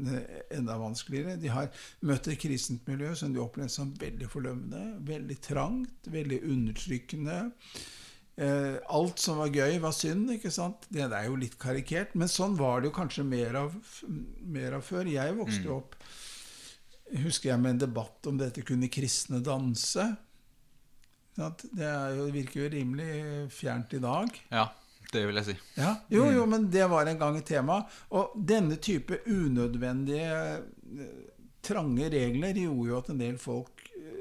Speaker 3: enda vanskeligere, de har møtt et kristent miljø som de opplevde som veldig forlømmende, veldig trangt, veldig undertrykkende. Eh, alt som var gøy, var synd. ikke sant? Det er jo litt karikert, men sånn var det jo kanskje mer av, mer av før. Jeg vokste jo opp husker jeg med en debatt om dette kunne kristne danse. Det er jo, virker jo rimelig fjernt i dag.
Speaker 2: Ja, det vil jeg si.
Speaker 3: Ja, jo, jo, men det var en gang et tema. Og denne type unødvendige eh, trange regler gjorde jo at en del folk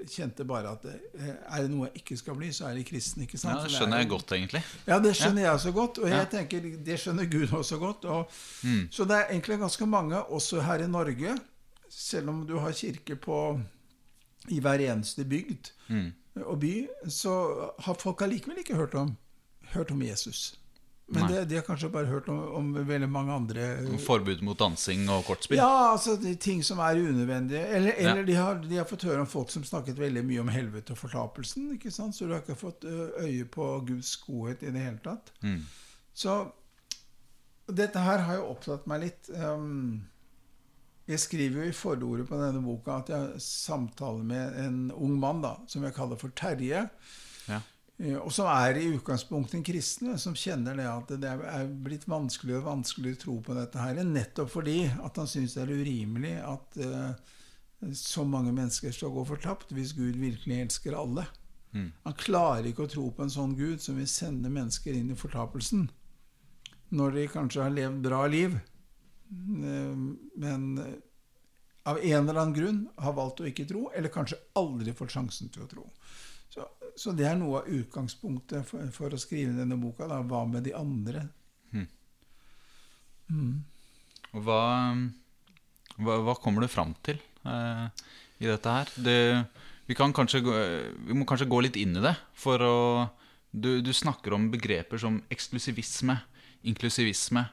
Speaker 3: kjente bare at eh, er det noe jeg ikke skal bli, så er det kristen. ikke sant?
Speaker 2: Ja, det
Speaker 3: er
Speaker 2: skjønner jeg godt, egentlig.
Speaker 3: Ja, det skjønner jeg så godt. Og jeg
Speaker 2: Ja.
Speaker 3: tenker det skjønner Gud også godt. Og,
Speaker 2: Mm.
Speaker 3: Så det er egentlig ganske mange, også her i Norge, selv om du har kirke på i hver eneste bygd
Speaker 2: Mm.
Speaker 3: og by, så har folk allikevel ikke hørt om, hørt om Jesus. Men det, de har kanskje bare hørt om, om veldig mange andre
Speaker 2: Forbud mot dansing og kortspill.
Speaker 3: Ja, altså de ting som er unødvendige. Eller, eller
Speaker 2: Ja.
Speaker 3: de, har, de har fått høre om folk som snakket veldig mye om helvete og fortapelsen. ikke sant? Så du har ikke fått øye på Guds godhet i det hele tatt.
Speaker 2: Mm.
Speaker 3: Så dette her har jo opptatt meg litt. Um, jeg skriver jo i forordet på denne boka at jeg samtaler med en ung mann da, som jeg kaller for Terje. Eh, Og som er i utgangspunktet en kristen, som kjenner det at det er blitt vanskeligere og vanskeligere å tro på dette her. Nettopp fordi at han syns det er urimelig at eh, så mange mennesker skal gå fortapt hvis Gud virkelig elsker alle.
Speaker 2: Mm.
Speaker 3: Han klarer ikke å tro på en sånn Gud som vil sende mennesker inn i fortapelsen. Når de kanskje har levd bra liv, eh, men av en eller annen grunn har valgt å ikke tro, eller kanskje aldri fått sjansen til å tro. Så, det er noe av utgangspunktet for, for å skrive denne boka. Da. Hva med de andre?
Speaker 2: Og hva, hva, hva kommer du fram til eh, i dette her? Det, vi, kan kanskje, vi må kanskje gå litt inn i det. For å Du, du snakker om begreper som eksklusivisme, inklusivisme.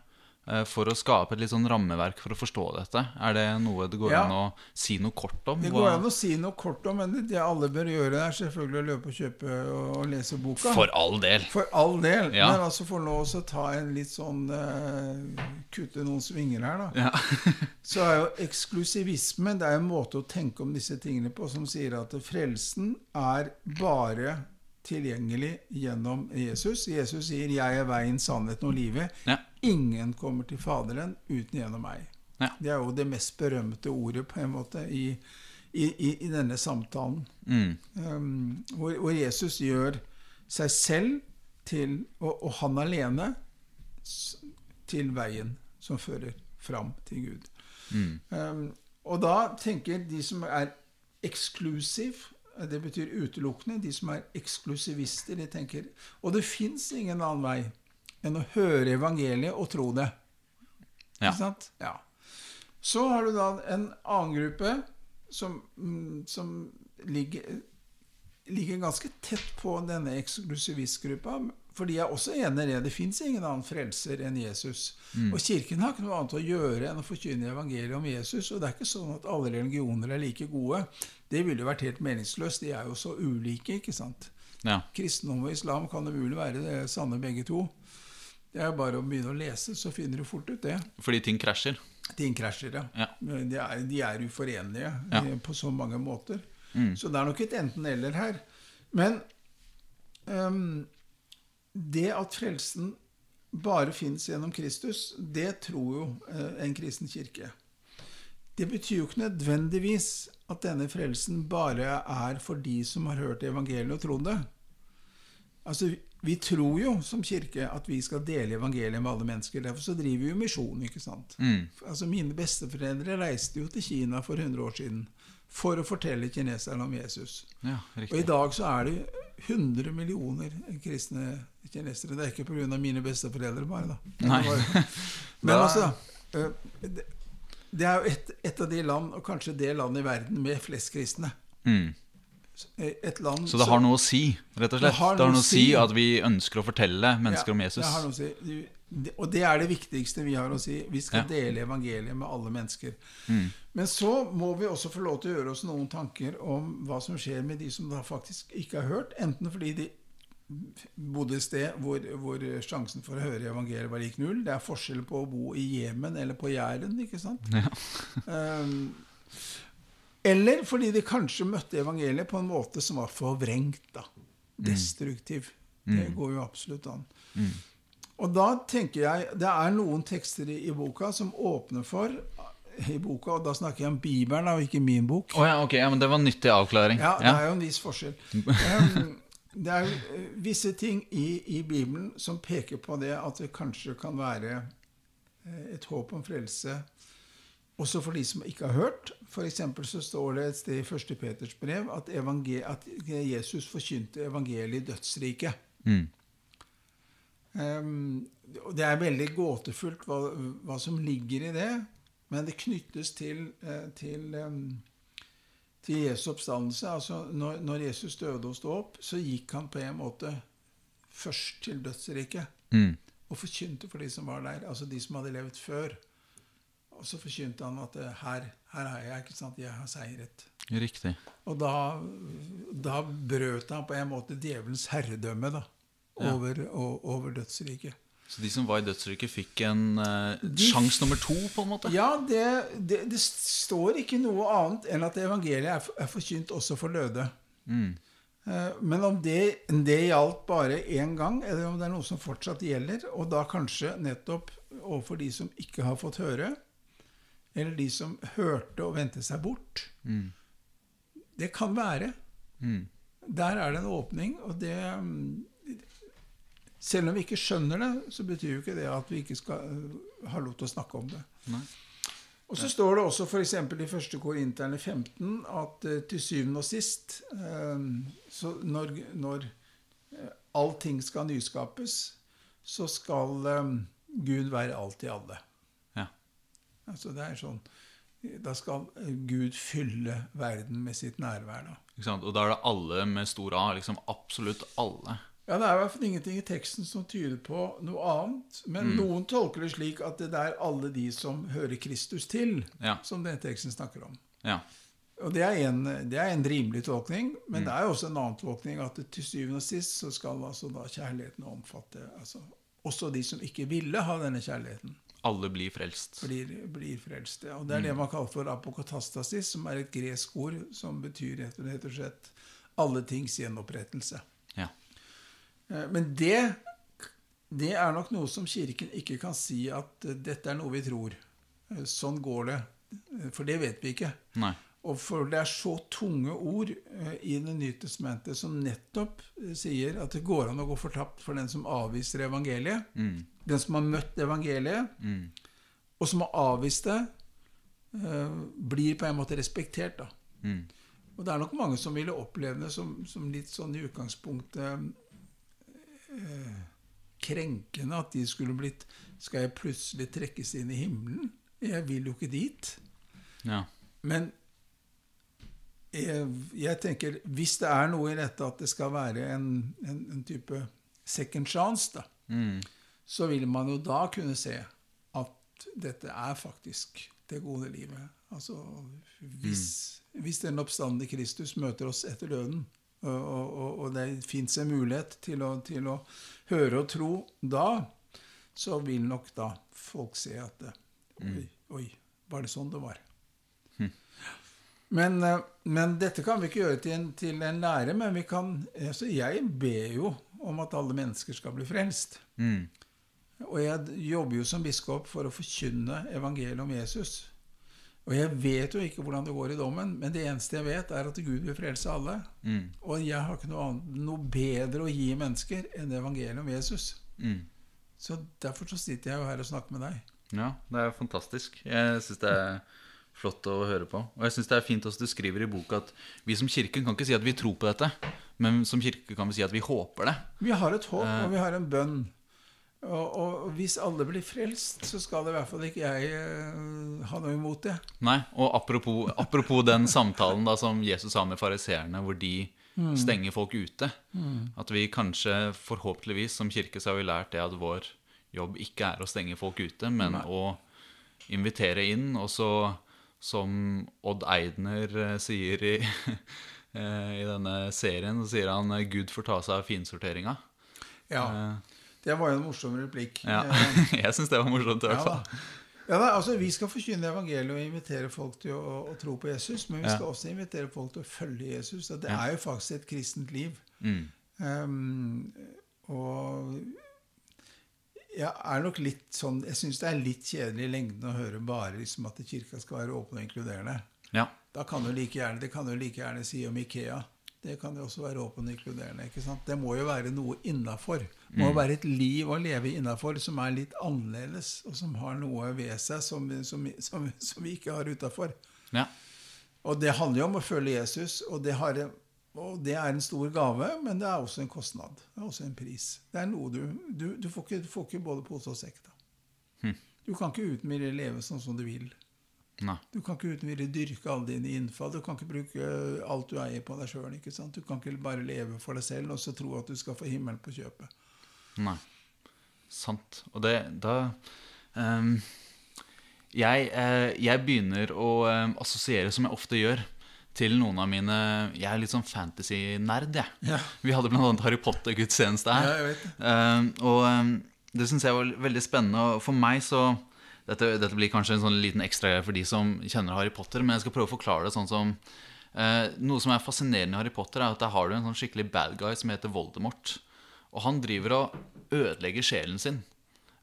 Speaker 2: Eh, For å skape et litt sånn rammeverk for å forstå dette. Er det noe det går
Speaker 3: Ja.
Speaker 2: an å si noe kort om?
Speaker 3: Det går an å si noe kort om, men det, alle bør gjøre, er selvfølgelig å løpe og kjøpe og, og lese boka.
Speaker 2: For all del.
Speaker 3: For all del.
Speaker 2: Ja.
Speaker 3: Men altså for nå å ta en litt sånn uh, Kutte noen svinger her, da.
Speaker 2: Ja.
Speaker 3: Så er jo eksklusivisme Det er en måte å tenke om disse tingene på som sier at frelsen er bare tilgjengelig gjennom Jesus. Jesus sier 'Jeg er veien, sannheten og livet'.
Speaker 2: Ja.
Speaker 3: Ingen kommer til Faderen uten gjennom meg.
Speaker 2: Ja.
Speaker 3: Det er jo det mest berømte ordet på en måte i, i, i, i denne samtalen.
Speaker 2: Mm.
Speaker 3: Um, hvor, hvor Jesus gjør seg selv til, og, og han alene til veien som fører fram til Gud.
Speaker 2: Mm.
Speaker 3: Um, og da tenker de som er eksklusiv, det betyr utelukkende, de som er eksklusivister, de tenker Og det fins ingen annen vei enn å høre evangeliet og tro det.
Speaker 2: Ja.
Speaker 3: Ikke sant? Ja. Så har du da en annen gruppe som, mm, som ligger, ligger ganske tett på denne eksklusivistgruppa. For de er også enig i det. Det fins ingen annen frelser enn Jesus. Og Kirken har ikke noe annet å gjøre enn å forkynne evangeliet om Jesus. Og det er ikke sånn at alle religioner er like gode. Det ville jo vært helt meningsløst. De er jo så ulike, ikke sant.
Speaker 2: Ja.
Speaker 3: Kristendom og islam kan umulig være det sanne begge to. Det er bare å begynne å lese, så finner du fort ut det.
Speaker 2: Fordi ting krasjer.
Speaker 3: Ting krasjer, ja.
Speaker 2: Ja.
Speaker 3: De, er, de er uforenlige
Speaker 2: Ja.
Speaker 3: eh, på så mange måter.
Speaker 2: Mm.
Speaker 3: Så det er nok et enten-eller her. Men um, det at frelsen bare fins gjennom Kristus, det tror jo eh, en kristen kirke. Det betyr jo ikke nødvendigvis at denne frelsen bare er for de som har hørt evangeliet og trodd det. Altså, Vi tror jo som kirke at vi skal dele evangeliet med alle mennesker. Derfor så driver vi jo misjon. ikke sant?
Speaker 2: Mm.
Speaker 3: Altså Mine besteforeldre reiste jo til Kina for 100 år siden for å fortelle kineserne om Jesus.
Speaker 2: Ja,
Speaker 3: Og i dag så er det 100 millioner kristne kinesere. Det er ikke pga. mine besteforeldre, bare. da.
Speaker 2: Nei.
Speaker 3: Men altså eh, det- Det er jo et, et av de land, og kanskje det landet i verden, med flest kristne.
Speaker 2: Mm.
Speaker 3: Eh, Et land
Speaker 2: Så det har noe å si, rett og slett. Det har noe å si at vi ønsker å fortelle mennesker
Speaker 3: Ja,
Speaker 2: om Jesus.
Speaker 3: det har noe å si. Og det er det viktigste vi har å si. Vi skal
Speaker 2: Ja.
Speaker 3: dele evangeliet med alle mennesker.
Speaker 2: Mm.
Speaker 3: Men så må vi også få lov til å gjøre oss noen tanker om hva som skjer med de som da faktisk ikke har hørt. Enten fordi de bodde et sted hvor, hvor sjansen for å høre evangeliet var lik null. Det er forskjell på å bo i Jemen eller på Jæren, ikke sant?
Speaker 2: Ja.
Speaker 3: Um, eller fordi de kanskje møtte evangeliet på en måte som var forvrengt. da. Destruktiv. Det
Speaker 2: Mm.
Speaker 3: går jo absolutt an.
Speaker 2: Mm.
Speaker 3: Og da tenker jeg Det er noen tekster i, i boka som åpner for i boka, og da snakker jeg om Bibelen og ikke min bok.
Speaker 2: Oh, ja, ok, ja, men det var en nyttig avklaring.
Speaker 3: Ja, det
Speaker 2: Ja.
Speaker 3: er jo en viss forskjell. Um, det er jo eh, visse ting i, i Bibelen som peker på det at det kanskje kan være eh, et håp om frelse også for de som ikke har hørt. Eksempel så står det et sted i 1. Peters brev at, at Jesus forkynte evangeliet i dødsriket.
Speaker 2: Mm.
Speaker 3: Um, det er veldig gåtefullt hva, hva som ligger i det, men det knyttes til, eh, til, um, til Jesu oppstandelse. Altså når, når Jesus døde og sto opp, så gikk han på en måte først til dødsriket
Speaker 2: Mm.
Speaker 3: og forkynte for de som var der, altså de som hadde levd før. Og så forkynte han at eh, her, her er jeg, ikke sant, jeg har seiret.
Speaker 2: Riktig.
Speaker 3: Og da, da brøt han på en måte djevelens herredømme da,
Speaker 2: Ja.
Speaker 3: over, o- over dødsriket.
Speaker 2: Så de som var i dødsriket, fikk en eh,
Speaker 3: De-
Speaker 2: sjanse nummer to, på en måte?
Speaker 3: Ja, det, det, det står ikke noe annet enn at evangeliet er, er forkynt også for døde.
Speaker 2: Mm.
Speaker 3: Eh, Men om det, det gjaldt bare én gang, eller om det er noe som fortsatt gjelder, og da kanskje nettopp overfor de som ikke har fått høre, eller de som hørte og vendte seg bort,
Speaker 2: Mm.
Speaker 3: det kan være.
Speaker 2: Mm.
Speaker 3: Der er det en åpning, og det Selv om vi ikke skjønner det, så betyr jo ikke det at vi ikke skal øh, ha lov til å snakke om det.
Speaker 2: Nei.
Speaker 3: Og så står det også f.eks. i 1. Korinterne 15 at eh, til syvende og sist eh, så når, når eh, allting skal nyskapes, så skal eh, Gud være alt i alle. Altså det er sånn Da skal Gud fylle verden med sitt nærvær. da.
Speaker 2: Ikke sant? Og da er det alle med stor A. Liksom absolutt alle.
Speaker 3: Ja, Det er i hvert fall ingenting i teksten som tyder på noe annet. Men
Speaker 2: Mm.
Speaker 3: noen tolker det slik at det er alle de som hører Kristus til,
Speaker 2: Ja.
Speaker 3: som den teksten snakker om.
Speaker 2: ja.
Speaker 3: Og Det er en, det er en rimelig tolkning, men
Speaker 2: Mm.
Speaker 3: det er også en annen tolkning at det til syvende og sist så skal altså da kjærligheten omfatte altså, også de som ikke ville ha denne kjærligheten,
Speaker 2: Alle blir frelst.
Speaker 3: blir, blir frelst. Ja. Og Det er
Speaker 2: Mm.
Speaker 3: det man kaller for apokatastasis, som er et gresk ord som betyr rett og slett alle tings gjenopprettelse.
Speaker 2: Ja.
Speaker 3: Eh, Men det, det er nok noe som Kirken ikke kan si at eh, dette er noe vi tror. Eh, Sånn går det. For det vet vi ikke.
Speaker 2: Nei.
Speaker 3: Og for det er så tunge ord eh, i Det nye testamentet som nettopp eh, sier at det går an å gå fortapt for den som avviser evangeliet.
Speaker 2: Mm.
Speaker 3: Den som har møtt evangeliet,
Speaker 2: Mm.
Speaker 3: og som har avvist det, eh, blir på en måte respektert. da.
Speaker 2: Mm.
Speaker 3: Og det er nok mange som ville oppleve det som, som litt sånn i utgangspunktet eh, krenkende at de skulle blitt Skal jeg plutselig trekkes inn i himmelen? Jeg vil jo ikke dit.
Speaker 2: Ja.
Speaker 3: Men jeg, jeg tenker hvis det er noe i dette at det skal være en, en, en type second chance, da,
Speaker 2: Mm.
Speaker 3: så vil man jo da kunne se at dette er faktisk det gode livet. Altså hvis, hvis den oppstandende Kristus møter oss etter døden, og, og, og det fins en mulighet til å, til å høre og tro da, så vil nok da folk se at det, Oi, oi, var det sånn det var? Men, eh, men dette kan vi ikke gjøre til en, til en lære, men vi kan altså Jeg ber jo om at alle mennesker skal bli frelst.
Speaker 2: Mm.
Speaker 3: Og jeg jobber jo som biskop for å forkynne evangeliet om Jesus. Og jeg vet jo ikke hvordan det går i dommen, men det eneste jeg vet, er at Gud vil frelse alle.
Speaker 2: Mm.
Speaker 3: Og jeg har ikke noe, annet, noe bedre å gi mennesker enn evangeliet om Jesus.
Speaker 2: Mm.
Speaker 3: Så derfor så sitter jeg jo her og snakker med deg.
Speaker 2: Ja, det er fantastisk. Jeg syns det er flott å høre på. Og jeg syns det er fint også du skriver i boka at vi som kirke kan ikke si at vi tror på dette, men som kirke kan vi si at vi håper det.
Speaker 3: Vi har et håp, og vi har en bønn. Og, og hvis alle blir frelst, så skal i hvert fall ikke jeg eh, ha noe imot det.
Speaker 2: Nei, og apropos, apropos den samtalen da som Jesus har med fariseerne, hvor de stenger folk ute. At vi kanskje, forhåpentligvis, som kirke så har vi lært det at vår jobb ikke er å stenge folk ute, men
Speaker 3: Nei.
Speaker 2: å invitere inn. Og så, som Odd Eidner eh, sier i, eh, i denne serien, så sier han eh, Gud får ta seg av finsorteringa.
Speaker 3: Ja, Det var jo en morsom replikk.
Speaker 2: ja. Jeg syns det var morsomt, i hvert fall.
Speaker 3: Ja, da, altså Vi skal forkynne evangeliet og invitere folk til å, å tro på Jesus. Men vi
Speaker 2: Ja.
Speaker 3: skal også invitere folk til å følge Jesus. Og det
Speaker 2: Ja.
Speaker 3: er jo faktisk et kristent liv.
Speaker 2: Mm.
Speaker 3: Um, og jeg er nok litt sånn Jeg syns det er litt kjedelig i lengden å høre bare liksom at kirka skal være åpen og inkluderende.
Speaker 2: Ja.
Speaker 3: Da kan du like gjerne, Det kan du like gjerne si om Ikea. Det kan jo også være åpen og inkluderende. ikke sant? Det må jo være noe innafor. Det må være et liv å leve innafor som er litt annerledes, og som har noe ved seg som, som, som, som vi ikke har utafor.
Speaker 2: ja.
Speaker 3: Og det handler jo om å følge Jesus, og det, har, og det er en stor gave, men det er også en kostnad. Det er også en pris. Det er noe du Du, du, får, ikke, får ikke både pose og sekk. da.
Speaker 2: Hm.
Speaker 3: Du kan ikke uten videre leve sånn som du vil.
Speaker 2: Nei.
Speaker 3: Du kan ikke uten videre dyrke alle dine innfall. Du kan ikke bruke alt du eier på deg sjøl. Du kan ikke bare leve for deg selv og så tro at du skal få himmelen på kjøpet.
Speaker 2: Nei. Sant. Og det Da um, jeg, eh, jeg begynner å eh, assosiere, som jeg ofte gjør, til noen av mine Jeg er litt sånn fantasy-nerd, jeg.
Speaker 3: Ja.
Speaker 2: Vi hadde bl.a. Harry Potter-gudstjeneste her.
Speaker 3: Ja.
Speaker 2: Ehm, og um, det syns jeg var veldig spennende. Og for meg så dette, dette blir kanskje en sånn liten ekstragreie for de som kjenner Harry Potter, men jeg skal prøve å forklare det sånn som uh, Noe som er fascinerende i Harry Potter, er at der har du en sånn skikkelig bad guy som heter Voldemort. Og han driver og ødelegger sjelen sin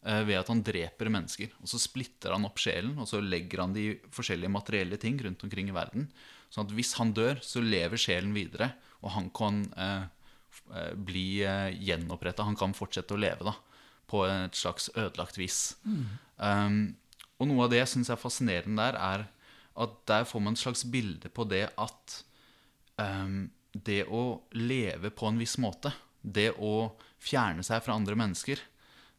Speaker 2: uh, ved at han dreper mennesker. Og så splitter han opp sjelen, og så legger han de forskjellige materielle ting rundt omkring i verden. Sånn at hvis han dør, så lever sjelen videre, og han kan eh, eh, bli eh, gjenoppretta. Han kan fortsette å leve da, på et slags ødelagt vis. Um, og noe av det jeg syns er fascinerende der, er at der får man et slags bilde på det at um, det å leve på en viss måte, det å fjerne seg fra andre mennesker,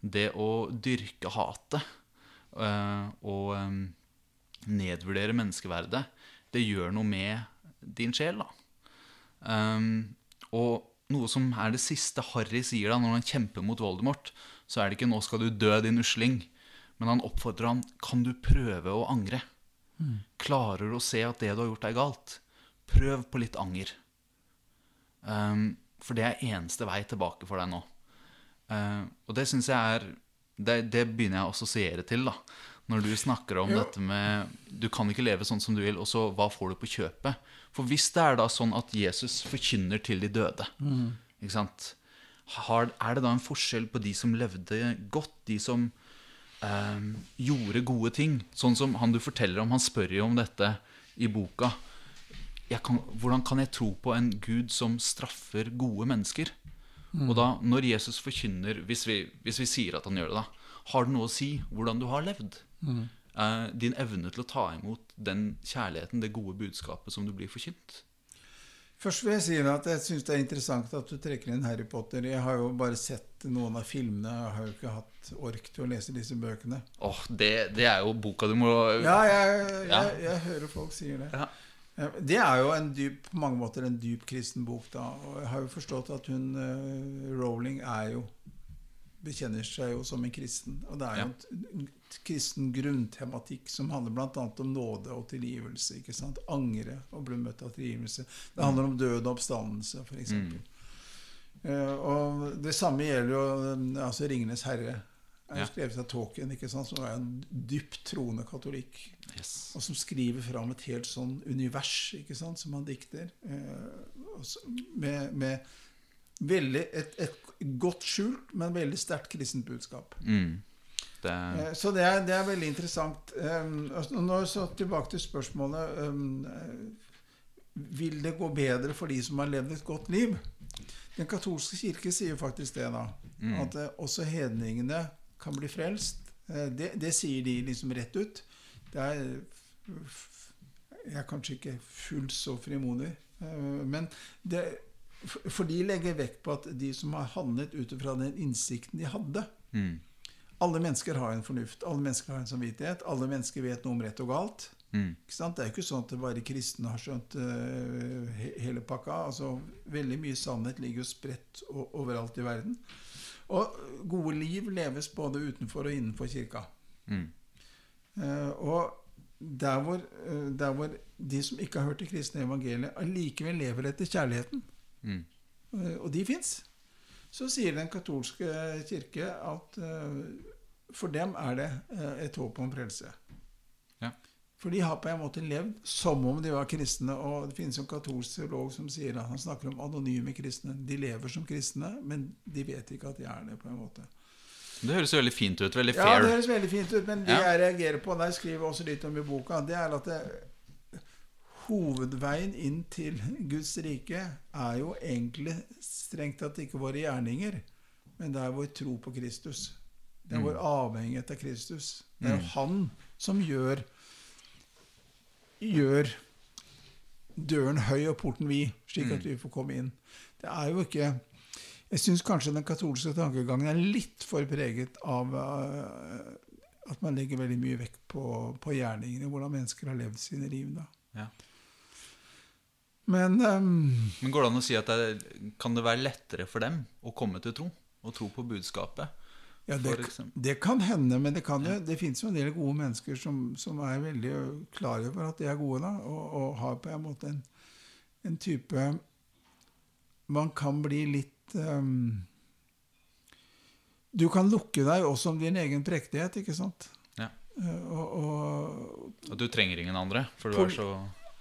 Speaker 2: det å dyrke hatet uh, og um, nedvurdere menneskeverdet, det gjør noe med din sjel, da. Um, og noe som er det siste Harry sier da når han kjemper mot Voldemort, så er det ikke 'nå skal du dø, din usling', men han oppfordrer han 'kan du prøve å angre'? Klarer du å se at det du har gjort, er galt? Prøv på litt anger. Um, for det er eneste vei tilbake for deg nå. Uh, og det syns jeg er det, det begynner jeg å assosiere til, da. Når du snakker om
Speaker 3: ja.
Speaker 2: dette med Du kan ikke leve sånn som du vil, og så hva får du på kjøpet? For hvis det er da sånn at Jesus forkynner til de døde, ikke sant? Har, er det da en forskjell på de som levde godt, de som eh, gjorde gode ting. Sånn som han du forteller om, han spør jo om dette i boka. Kan, hvordan kan jeg tro på en Gud som straffer gode mennesker? Og da, når Jesus forkynner, hvis vi, hvis vi sier at han gjør det, da, har det noe å si hvordan du har levd? Eh, din evne til å ta imot den kjærligheten, det gode budskapet som du blir forkynt?
Speaker 3: Først vil jeg si at jeg syns det er interessant at du trekker inn Harry Potter. Jeg har jo bare sett noen av filmene. Jeg har jo ikke hatt ork til å lese disse bøkene.
Speaker 2: Åh, det, det er jo boka du må
Speaker 3: Ja, jeg, jeg,
Speaker 2: Ja.
Speaker 3: jeg hører folk sier det.
Speaker 2: Ja.
Speaker 3: Ja, Det er jo en dyp, på mange måter en dyp kristen bok, da. Og jeg har jo forstått at hun eh, Rowling er jo Bekjenner seg jo som en kristen. Og det er jo en kristen grunntematikk som handler bl.a. om nåde og tilgivelse. ikke sant? Angre og bli møtt av tilgivelse. Det handler om død og oppstandelse, f.eks.
Speaker 2: Mm.
Speaker 3: Uh, og det samme gjelder jo eh, altså 'Ringenes herre'. er jo
Speaker 2: Ja.
Speaker 3: skrevet av Tåken, ikke sant? som er en dypt troende katolikk.
Speaker 2: Yes.
Speaker 3: Og som skriver fram et helt sånn univers ikke sant, som han dikter. Uh, med, med veldig, et, et godt skjult, men veldig sterkt kristent budskap.
Speaker 2: Mm. Det,
Speaker 3: Eh, så det er, det er veldig interessant. Nå så tilbake til spørsmålet eh, Vil det gå bedre for de som har levd et godt liv? Den katolske kirke sier faktisk det, da.
Speaker 2: Mm.
Speaker 3: At eh, også hedningene kan bli frelst. Det, det sier de liksom rett ut. Det er Jeg er kanskje ikke fullt så frimodig, men det, for de legger vekt på at de som har handlet ut ifra den innsikten de hadde
Speaker 2: mm.
Speaker 3: alle mennesker har en fornuft, alle mennesker har en samvittighet, alle mennesker vet noe om rett og galt.
Speaker 2: Mm.
Speaker 3: Ikke sant? Det er jo ikke sånn at det bare kristne har skjønt uh, hele pakka. Altså, veldig mye sannhet ligger jo spredt overalt i verden. Og gode liv leves både utenfor og innenfor kirka.
Speaker 2: Mm.
Speaker 3: Uh, og der hvor, uh, der hvor de som ikke har hørt det kristne evangeliet, allikevel lever etter kjærligheten,
Speaker 2: Mm.
Speaker 3: og de fins, så sier den katolske kirke at eh, for dem er det eh, et håp om frelse.
Speaker 2: Ja.
Speaker 3: For de har på en måte levd som om de var kristne. Og det finnes en katolsk teolog som sier at han snakker om anonyme kristne. De lever som kristne, men de vet ikke at de er det. på en måte.
Speaker 2: Det høres veldig fint ut. Veldig fair.
Speaker 3: Ja, det høres veldig fint ut, men det
Speaker 2: Ja.
Speaker 3: jeg reagerer på, og det skriver jeg også litt om i boka, det er at det, hovedveien inn til Guds rike er jo egentlig strengt tatt ikke våre gjerninger, men det er vår tro på Kristus. Det er vår avhengighet av Kristus. Det er jo Han som gjør gjør døren høy og porten vid, slik at vi får komme inn. Det er jo ikke Jeg syns kanskje den katolske tankegangen er litt for preget av eh, at man legger veldig mye vekt på, på gjerningene, hvordan mennesker har levd sine liv. da.
Speaker 2: Ja.
Speaker 3: Men um,
Speaker 2: Men går det an å si at det, kan det være lettere for dem å komme til tro? Å tro på budskapet?
Speaker 3: ja, det, det kan hende, men det, kan jo, det finnes jo en del gode mennesker som, som er veldig klar over at de er gode, da, og, og har på en måte en, en type Man kan bli litt um, Du kan lukke deg også om din egen prektighet, ikke sant?
Speaker 2: Ja.
Speaker 3: Eh, og, og
Speaker 2: At du trenger ingen andre? For du er så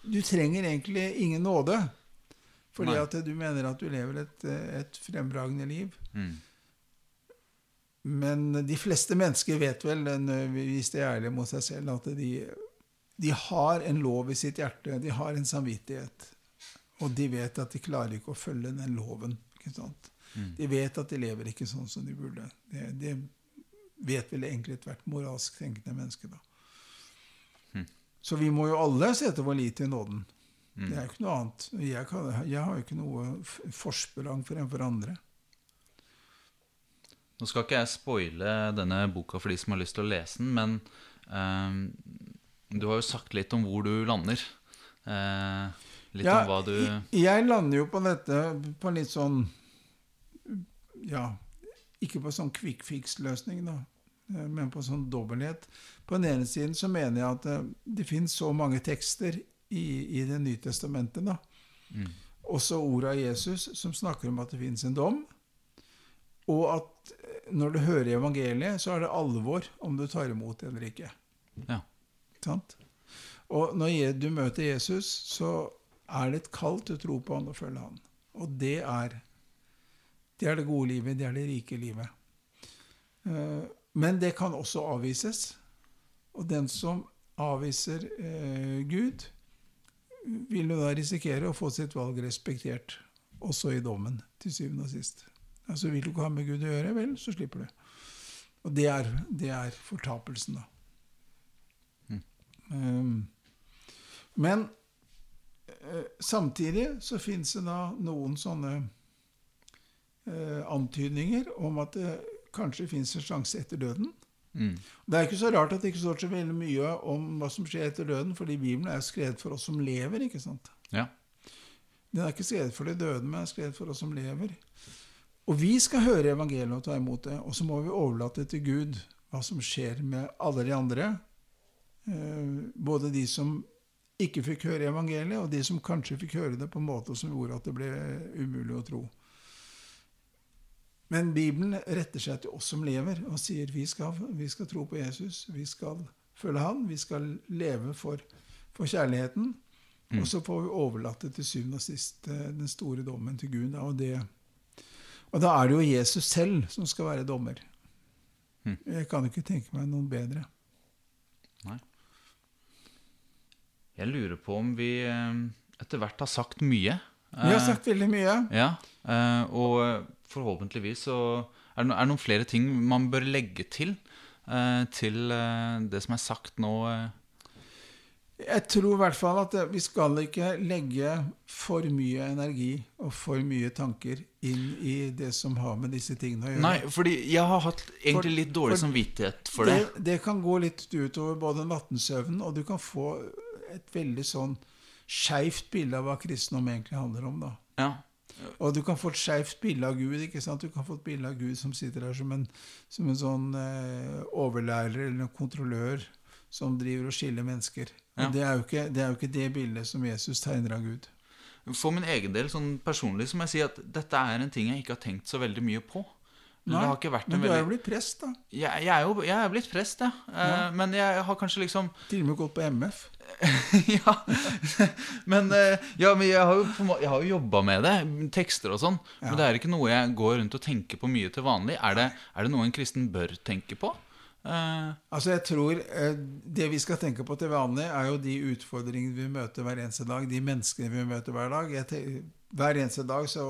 Speaker 3: du trenger egentlig ingen nåde. Fordi
Speaker 2: Nei.
Speaker 3: at du mener at du lever et, et fremragende liv.
Speaker 2: mm.
Speaker 3: Men de fleste mennesker vet vel, hvis de er ærlige mot seg selv, at de, de har en lov i sitt hjerte. De har en samvittighet. Og de vet at de klarer ikke å følge den loven. Ikke sant?
Speaker 2: Mm.
Speaker 3: De vet at de lever ikke sånn som de burde. Det, det vet vel egentlig ethvert moralsk tenkende menneske. da. Så vi må jo alle sette vår lit til nåden.
Speaker 2: Mm.
Speaker 3: Det er jo ikke noe annet. Jeg, kan, jeg har jo ikke noe forsprang fremfor andre.
Speaker 2: Nå skal ikke jeg spoile denne boka for de som har lyst til å lese den, men eh, du har jo sagt litt om hvor du lander. Eh, litt
Speaker 3: Ja,
Speaker 2: om hva du
Speaker 3: jeg- lander jo på dette på litt sånn Ja, ikke på sånn quick fix-løsning, da, men på sånn dobbelthet. På den ene siden så mener jeg at eh, det finnes så mange tekster i, i Det nye testamentet, da.
Speaker 2: Mm.
Speaker 3: Også ordet av Jesus, som snakker om at det finnes en dom. Og at eh, når du hører evangeliet, så er det alvor om du tar imot det eller ikke.
Speaker 2: Ja.
Speaker 3: Sant? Og når du møter Jesus, så er det et kall til å tro på han og følge han. Og det er det er det gode livet, det er det rike livet. Eh, men det kan også avvises. Og den som avviser eh, Gud, vil jo da risikere å få sitt valg respektert, også i dommen, til syvende og sist. Altså Vil du ikke ha med Gud å gjøre, vel, så slipper du. Og det er, det er fortapelsen, da. Um, men uh, samtidig så fins det da noen sånne uh, antydninger om at det kanskje fins en sjanse etter døden.
Speaker 2: Mm.
Speaker 3: Det er ikke så rart at det ikke står så veldig mye om hva som skjer etter døden, fordi Bibelen er skrevet for oss som lever. ikke sant?
Speaker 2: Ja.
Speaker 3: Den er ikke skrevet for de døde, men er skrevet for oss som lever. Og vi skal høre evangeliet og ta imot det, og så må vi overlate til Gud hva som skjer med alle de andre. Eh, både de som ikke fikk høre evangeliet, og de som kanskje fikk høre det på en måte som gjorde at det ble umulig å tro. Men Bibelen retter seg til oss som lever, og sier vi skal, vi skal tro på Jesus. Vi skal følge Han. Vi skal leve for, for kjærligheten. Og så får vi overlate til syvende og sist eh, den store dommen til Gud. Og, det, og da er det jo Jesus selv som skal være dommer.
Speaker 2: Mm.
Speaker 3: Jeg kan ikke tenke meg noen bedre.
Speaker 2: Nei. Jeg lurer på om vi eh, etter hvert har sagt mye.
Speaker 3: Vi har
Speaker 2: Eh,
Speaker 3: sagt veldig mye.
Speaker 2: Ja, og forhåpentligvis så er det, no, det noen flere ting man bør legge til eh, til eh, det som er sagt nå. eh.
Speaker 3: Jeg tror i hvert fall at vi skal ikke legge for mye energi og for mye tanker inn i det som har med disse tingene å gjøre.
Speaker 2: Nei, fordi jeg har hatt egentlig
Speaker 3: For-
Speaker 2: litt dårlig
Speaker 3: for-
Speaker 2: samvittighet for det.
Speaker 3: det, det kan gå litt utover både nattensøvnen, og du kan få et veldig sånn skeivt bilde av hva kristendom egentlig handler om. da.
Speaker 2: Ja.
Speaker 3: Og du kan få et skeivt bilde av Gud. ikke sant? Du kan få et bilde av Gud som sitter der som en, som en sånn eh, overlærer eller en kontrollør som driver og skiller mennesker.
Speaker 2: Ja.
Speaker 3: det, er ikke, det er jo ikke det bildet som Jesus tegner av Gud.
Speaker 2: For min egen del, sånn personlig, så må jeg si at dette er en ting jeg ikke har tenkt så veldig mye på. Det har ikke vært
Speaker 3: men
Speaker 2: en
Speaker 3: du er jo blitt prest, da.
Speaker 2: jeg, jeg er jo jeg er blitt prest, ja. ja. Men jeg har kanskje liksom
Speaker 3: Til og med gått på MF.
Speaker 2: ja. Men, eh, ja, men jeg har jo, jeg har jo jobba med det, tekster og sånn.
Speaker 3: Ja.
Speaker 2: Men det er ikke noe jeg går rundt og tenker på mye til vanlig. Er det, er det noe en kristen bør tenke på? Uh,
Speaker 3: Altså jeg tror uh, Det vi skal tenke på til vanlig, er jo de utfordringene vi møter hver eneste dag. De menneskene vi møter hver dag. Jeg hver eneste dag så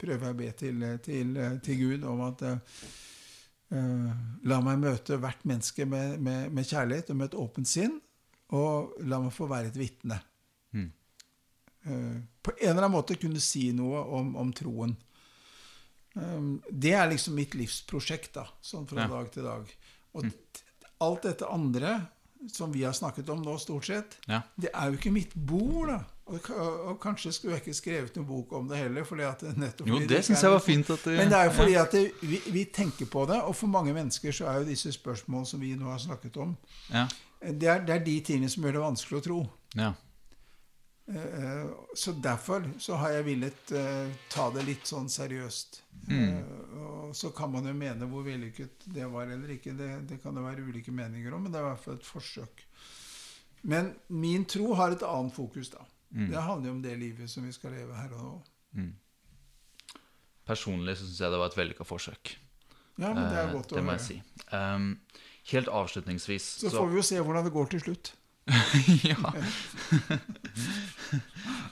Speaker 3: prøver jeg å be til, til, til Gud om at eh, eh, La meg møte hvert menneske med, med, med kjærlighet og med et åpent sinn. Og la meg få være et vitne.
Speaker 2: Mm.
Speaker 3: Uh, på en eller annen måte kunne si noe om, om troen. Um, det er liksom mitt livsprosjekt, da, sånn fra
Speaker 2: Ja.
Speaker 3: dag til dag. Og mm. alt dette andre som vi har snakket om nå, stort sett,
Speaker 2: ja.
Speaker 3: det er jo ikke mitt bord, da. Og, og kanskje skulle jeg ikke skrevet noen bok om det heller. Fordi at nettopp
Speaker 2: Jo, det syns jeg var fint at det,
Speaker 3: men det er jo fordi at det, vi, vi tenker på det, og for mange mennesker så er jo disse spørsmålene som vi nå har snakket om,
Speaker 2: Ja.
Speaker 3: det er, det er de tingene som gjør det vanskelig å tro.
Speaker 2: ja.
Speaker 3: Eh, Så derfor så har jeg villet eh, ta det litt sånn seriøst.
Speaker 2: Mm.
Speaker 3: Eh, og så kan man jo mene hvor vellykket det var eller ikke. Det, det kan det være ulike meninger om, men det er i hvert fall et forsøk. Men min tro har et annet fokus, da.
Speaker 2: Mm.
Speaker 3: Det handler jo om det livet som vi skal leve her og nå.
Speaker 2: Mm. Personlig så syns jeg det var et vellykka forsøk.
Speaker 3: Ja, men det er
Speaker 2: Eh,
Speaker 3: godt å
Speaker 2: det må
Speaker 3: høre.
Speaker 2: jeg si. Um, helt avslutningsvis
Speaker 3: Så får vi jo se hvordan det går til slutt.
Speaker 2: ja.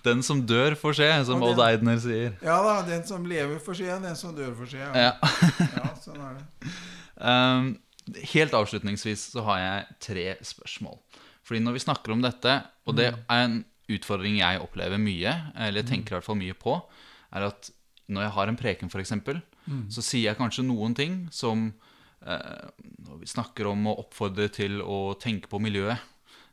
Speaker 2: Den som dør, får se, som
Speaker 3: den,
Speaker 2: Odd Eidner sier.
Speaker 3: Ja da, den som lever får se, den som dør får se. Ja,
Speaker 2: Ja.
Speaker 3: ja sånn er det.
Speaker 2: Um, helt avslutningsvis så har jeg tre spørsmål. Fordi når vi snakker om dette, og det er en utfordring jeg opplever mye, eller tenker i hvert fall mye på, er at når jeg har en preken, f.eks., så sier jeg kanskje noen ting som eh, Når vi snakker om å oppfordre til å tenke på miljøet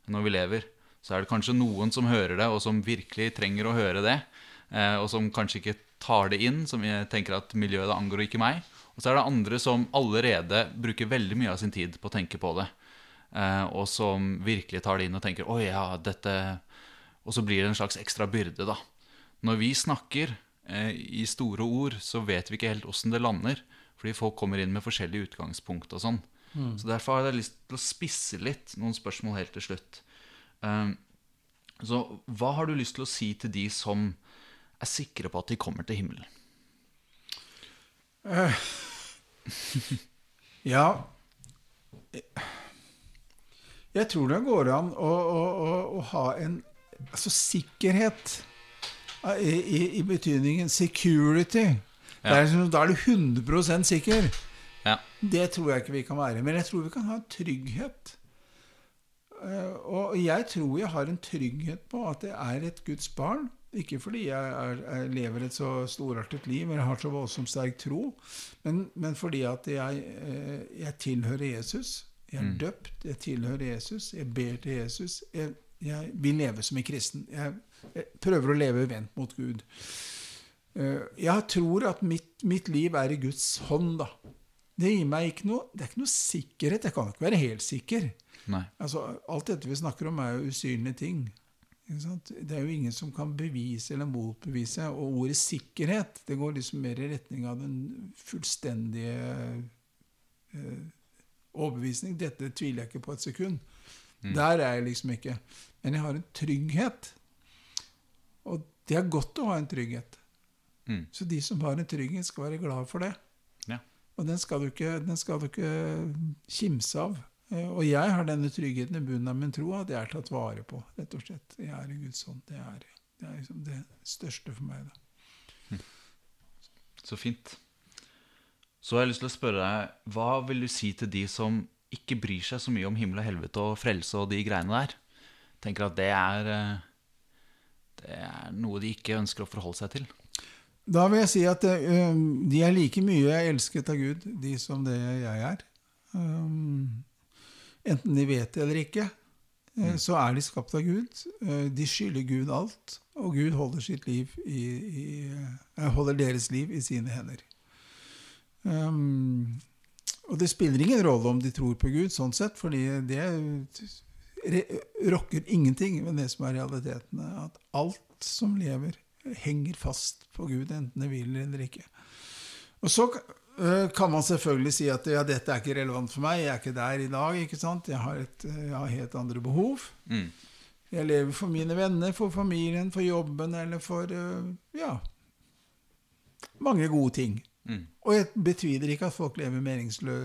Speaker 2: når vi lever, så er det kanskje noen som hører det, og som virkelig trenger å høre det, eh, og som kanskje ikke tar det inn, som tenker at miljøet det angår ikke meg. Og så er det andre som allerede bruker veldig mye av sin tid på å tenke på det. Eh, og som virkelig tar det inn og tenker 'Å ja, dette Og så blir det en slags ekstra byrde, da. Når vi snakker eh, i store ord, så vet vi ikke helt åssen det lander. Fordi folk kommer inn med forskjellige utgangspunkt og sånn. Så derfor har jeg lyst til å spisse litt noen spørsmål helt til slutt. Um, så hva har du lyst til å si til de som er sikre på at de kommer til himmelen?
Speaker 3: Ja, Jeg tror det går an å, å, å, å ha en altså sikkerhet i, i, i betydningen security.
Speaker 2: Ja.
Speaker 3: Er da er du 100% sikker.
Speaker 2: Ja.
Speaker 3: Det tror jeg ikke vi kan være. Men jeg tror vi kan ha en trygghet. Eh, Og jeg tror jeg har en trygghet på at jeg er et Guds barn. Ikke fordi jeg, er, jeg lever et så storartet liv eller har så voldsomt sterk tro, men, men fordi at jeg, eh, jeg tilhører Jesus. Jeg er
Speaker 2: Mm.
Speaker 3: døpt, jeg tilhører Jesus, jeg ber til Jesus. Jeg, jeg vil leve som en kristen. Jeg, jeg prøver å leve vendt mot Gud. Eh, Jeg tror at mitt, mitt liv er i Guds hånd, da. Det gir meg ikke noe Det er ikke noe sikkerhet. Jeg kan ikke være helt sikker. Altså, alt dette vi snakker om, er jo usynlige ting. Det er jo ingen som kan bevise eller motbevise. Og ordet sikkerhet det går liksom mer i retning av den fullstendige eh, overbevisning. Dette tviler jeg ikke på et sekund.
Speaker 2: Mm.
Speaker 3: Der er jeg liksom ikke. Men jeg har en trygghet. Og det er godt å ha en trygghet.
Speaker 2: Mm.
Speaker 3: Så de som har en trygghet, skal være glad for det.
Speaker 2: Ja.
Speaker 3: Og den skal du ikke, den skal du ikke kimse av. Eh, Og jeg har denne tryggheten i bunnen av min tro, at jeg er tatt vare på, rett og slett. Jeg er i Guds hånd. Det er, det er liksom det største for meg. Da.
Speaker 2: Så fint. Så har jeg lyst til å spørre deg, hva vil du si til de som ikke bryr seg så mye om himmel og helvete og frelse og de greiene der? Tenker at det er, eh, det er noe de ikke ønsker å forholde seg til.
Speaker 3: Da vil jeg si at eh, de er like mye elsket av Gud, de som det jeg er. Um, enten de vet det eller ikke, eh, så er de skapt av Gud. Eh, de skylder Gud alt, og Gud holder, sitt liv i, i, eh, holder deres liv i sine hender. Og det spiller ingen rolle om de tror på Gud, sånn sett, fordi det rokker ingenting ved det som er realitetene. At alt som lever, henger fast på Gud, enten det vil eller ikke. Og så øh, kan man selvfølgelig si at ja, dette er ikke relevant for meg, jeg er ikke der i dag. ikke sant? Jeg har, et, jeg har helt andre behov.
Speaker 2: Mm.
Speaker 3: Jeg lever for mine venner, for familien, for jobben eller for øh, ja, mange gode ting.
Speaker 2: Mm.
Speaker 3: Og jeg betviler ikke at folk lever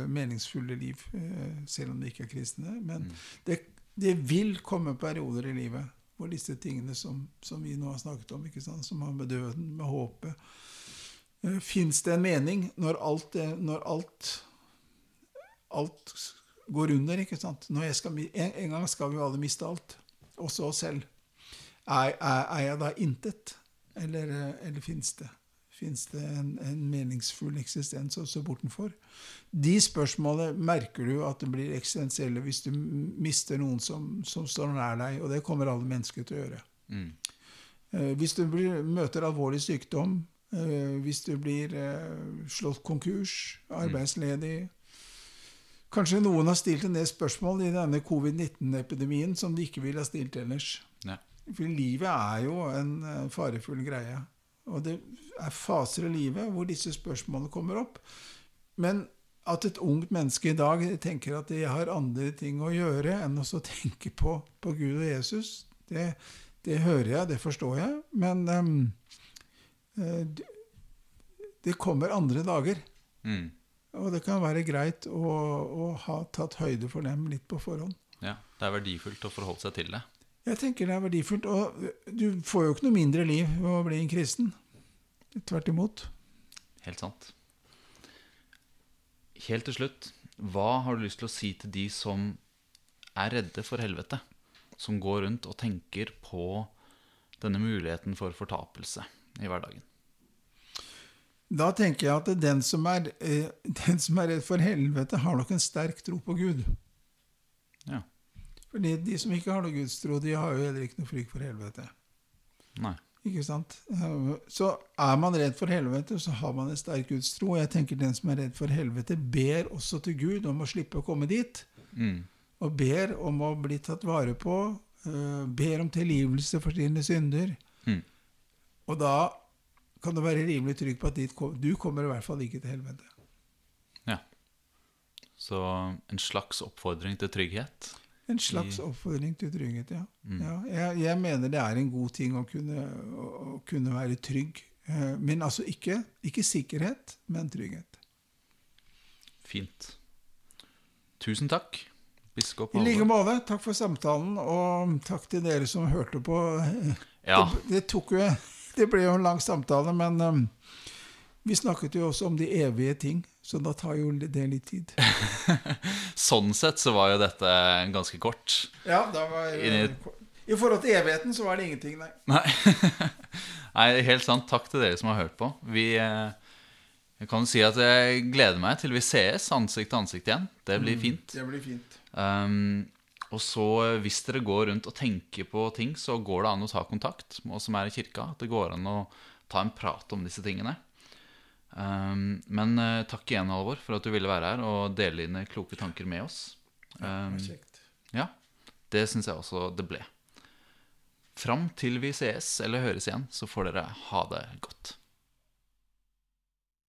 Speaker 3: meningsfulle liv, eh, selv om de ikke er kristne. Men
Speaker 2: Mm.
Speaker 3: det, det vil komme perioder i livet hvor disse tingene som, som vi nå har snakket om, som har med døden, med håpet uh, Fins det en mening når alt, når alt, alt går under? ikke sant? Skal, en, en gang skal vi alle miste alt, også oss selv. Er, er, er jeg da intet, eller, eh, eller fins det? Fins det en, en meningsfull eksistens også bortenfor? De spørsmålene merker du at det blir eksistensielle hvis du mister noen som, som står nær deg, og det kommer alle mennesker til å gjøre.
Speaker 2: Mm.
Speaker 3: Eh, hvis du blir, møter alvorlig sykdom, eh, hvis du blir eh, slått konkurs, arbeidsledig Kanskje noen har stilt en del spørsmål i denne covid-19-epidemien som de ikke ville ha stilt ellers.
Speaker 2: Ja.
Speaker 3: For livet er jo en farefull greie. Og det er faser i livet hvor disse spørsmålene kommer opp. Men at et ungt menneske i dag tenker at jeg har andre ting å gjøre enn å tenke på, på Gud og Jesus, det, det hører jeg, det forstår jeg. Men det- det kommer andre dager.
Speaker 2: Mm.
Speaker 3: Og det kan være greit å, å ha tatt høyde for dem litt på forhånd.
Speaker 2: Ja, det er verdifullt å forholde seg til det.
Speaker 3: Jeg tenker det er verdifullt. Og du får jo ikke noe mindre liv ved å bli en kristen. Tvert imot.
Speaker 2: Helt sant. Helt til slutt, hva har du lyst til å si til de som er redde for helvete? Som går rundt og tenker på denne muligheten for fortapelse i hverdagen?
Speaker 3: Da tenker jeg at den som, er, eh, den som er redd for helvete, har nok en sterk tro på Gud. Fordi de som ikke har noe gudstro, de har jo heller ikke noe frykt for helvete.
Speaker 2: Nei.
Speaker 3: Ikke sant? Så er man redd for helvete, så har man en sterk gudstro. Og jeg tenker den som er redd for helvete, ber også til Gud om å slippe å komme dit.
Speaker 2: Mm.
Speaker 3: Og ber om å bli tatt vare på. eh, Ber om tilgivelse for sine synder.
Speaker 2: Mm.
Speaker 3: Og da kan du være rimelig trygg på at dit du kommer i hvert fall ikke til helvete.
Speaker 2: Ja. Så en slags oppfordring til trygghet.
Speaker 3: En slags oppfordring til trygghet, ja.
Speaker 2: Mm.
Speaker 3: ja jeg, jeg mener det er en god ting å kunne, å, å kunne være trygg. Eh, Men altså ikke, ikke sikkerhet, men trygghet.
Speaker 2: Fint. tusen takk, biskop
Speaker 3: I like måte. Takk for samtalen, og takk til dere som hørte på.
Speaker 2: Ja,
Speaker 3: Det, det jo Det ble jo en lang samtale, men um, vi snakket jo også om de evige ting, så da tar jo det litt tid.
Speaker 2: sånn sett så var jo dette ganske kort.
Speaker 3: Ja, da var
Speaker 2: Inni-
Speaker 3: I forhold til evigheten så var det ingenting, nei.
Speaker 2: Nei. Nei, helt sant. Takk til dere som har hørt på. Vi eh, Jeg kan si at jeg gleder meg til vi sees ansikt til ansikt igjen. Det blir fint.
Speaker 3: Det blir fint.
Speaker 2: Um, og så eh, hvis dere går rundt og tenker på ting, så går det an å ta kontakt med oss som er i kirka. At det går an å ta en prat om disse tingene. Um, men uh, takk igjen, Alvor, for at du ville være her og dele dine kloke tanker med oss.
Speaker 3: Det
Speaker 2: Um,
Speaker 3: ja, kjekt.
Speaker 2: ja, det syns jeg også det ble. Fram til vi sees eller høres igjen, så får dere ha det godt.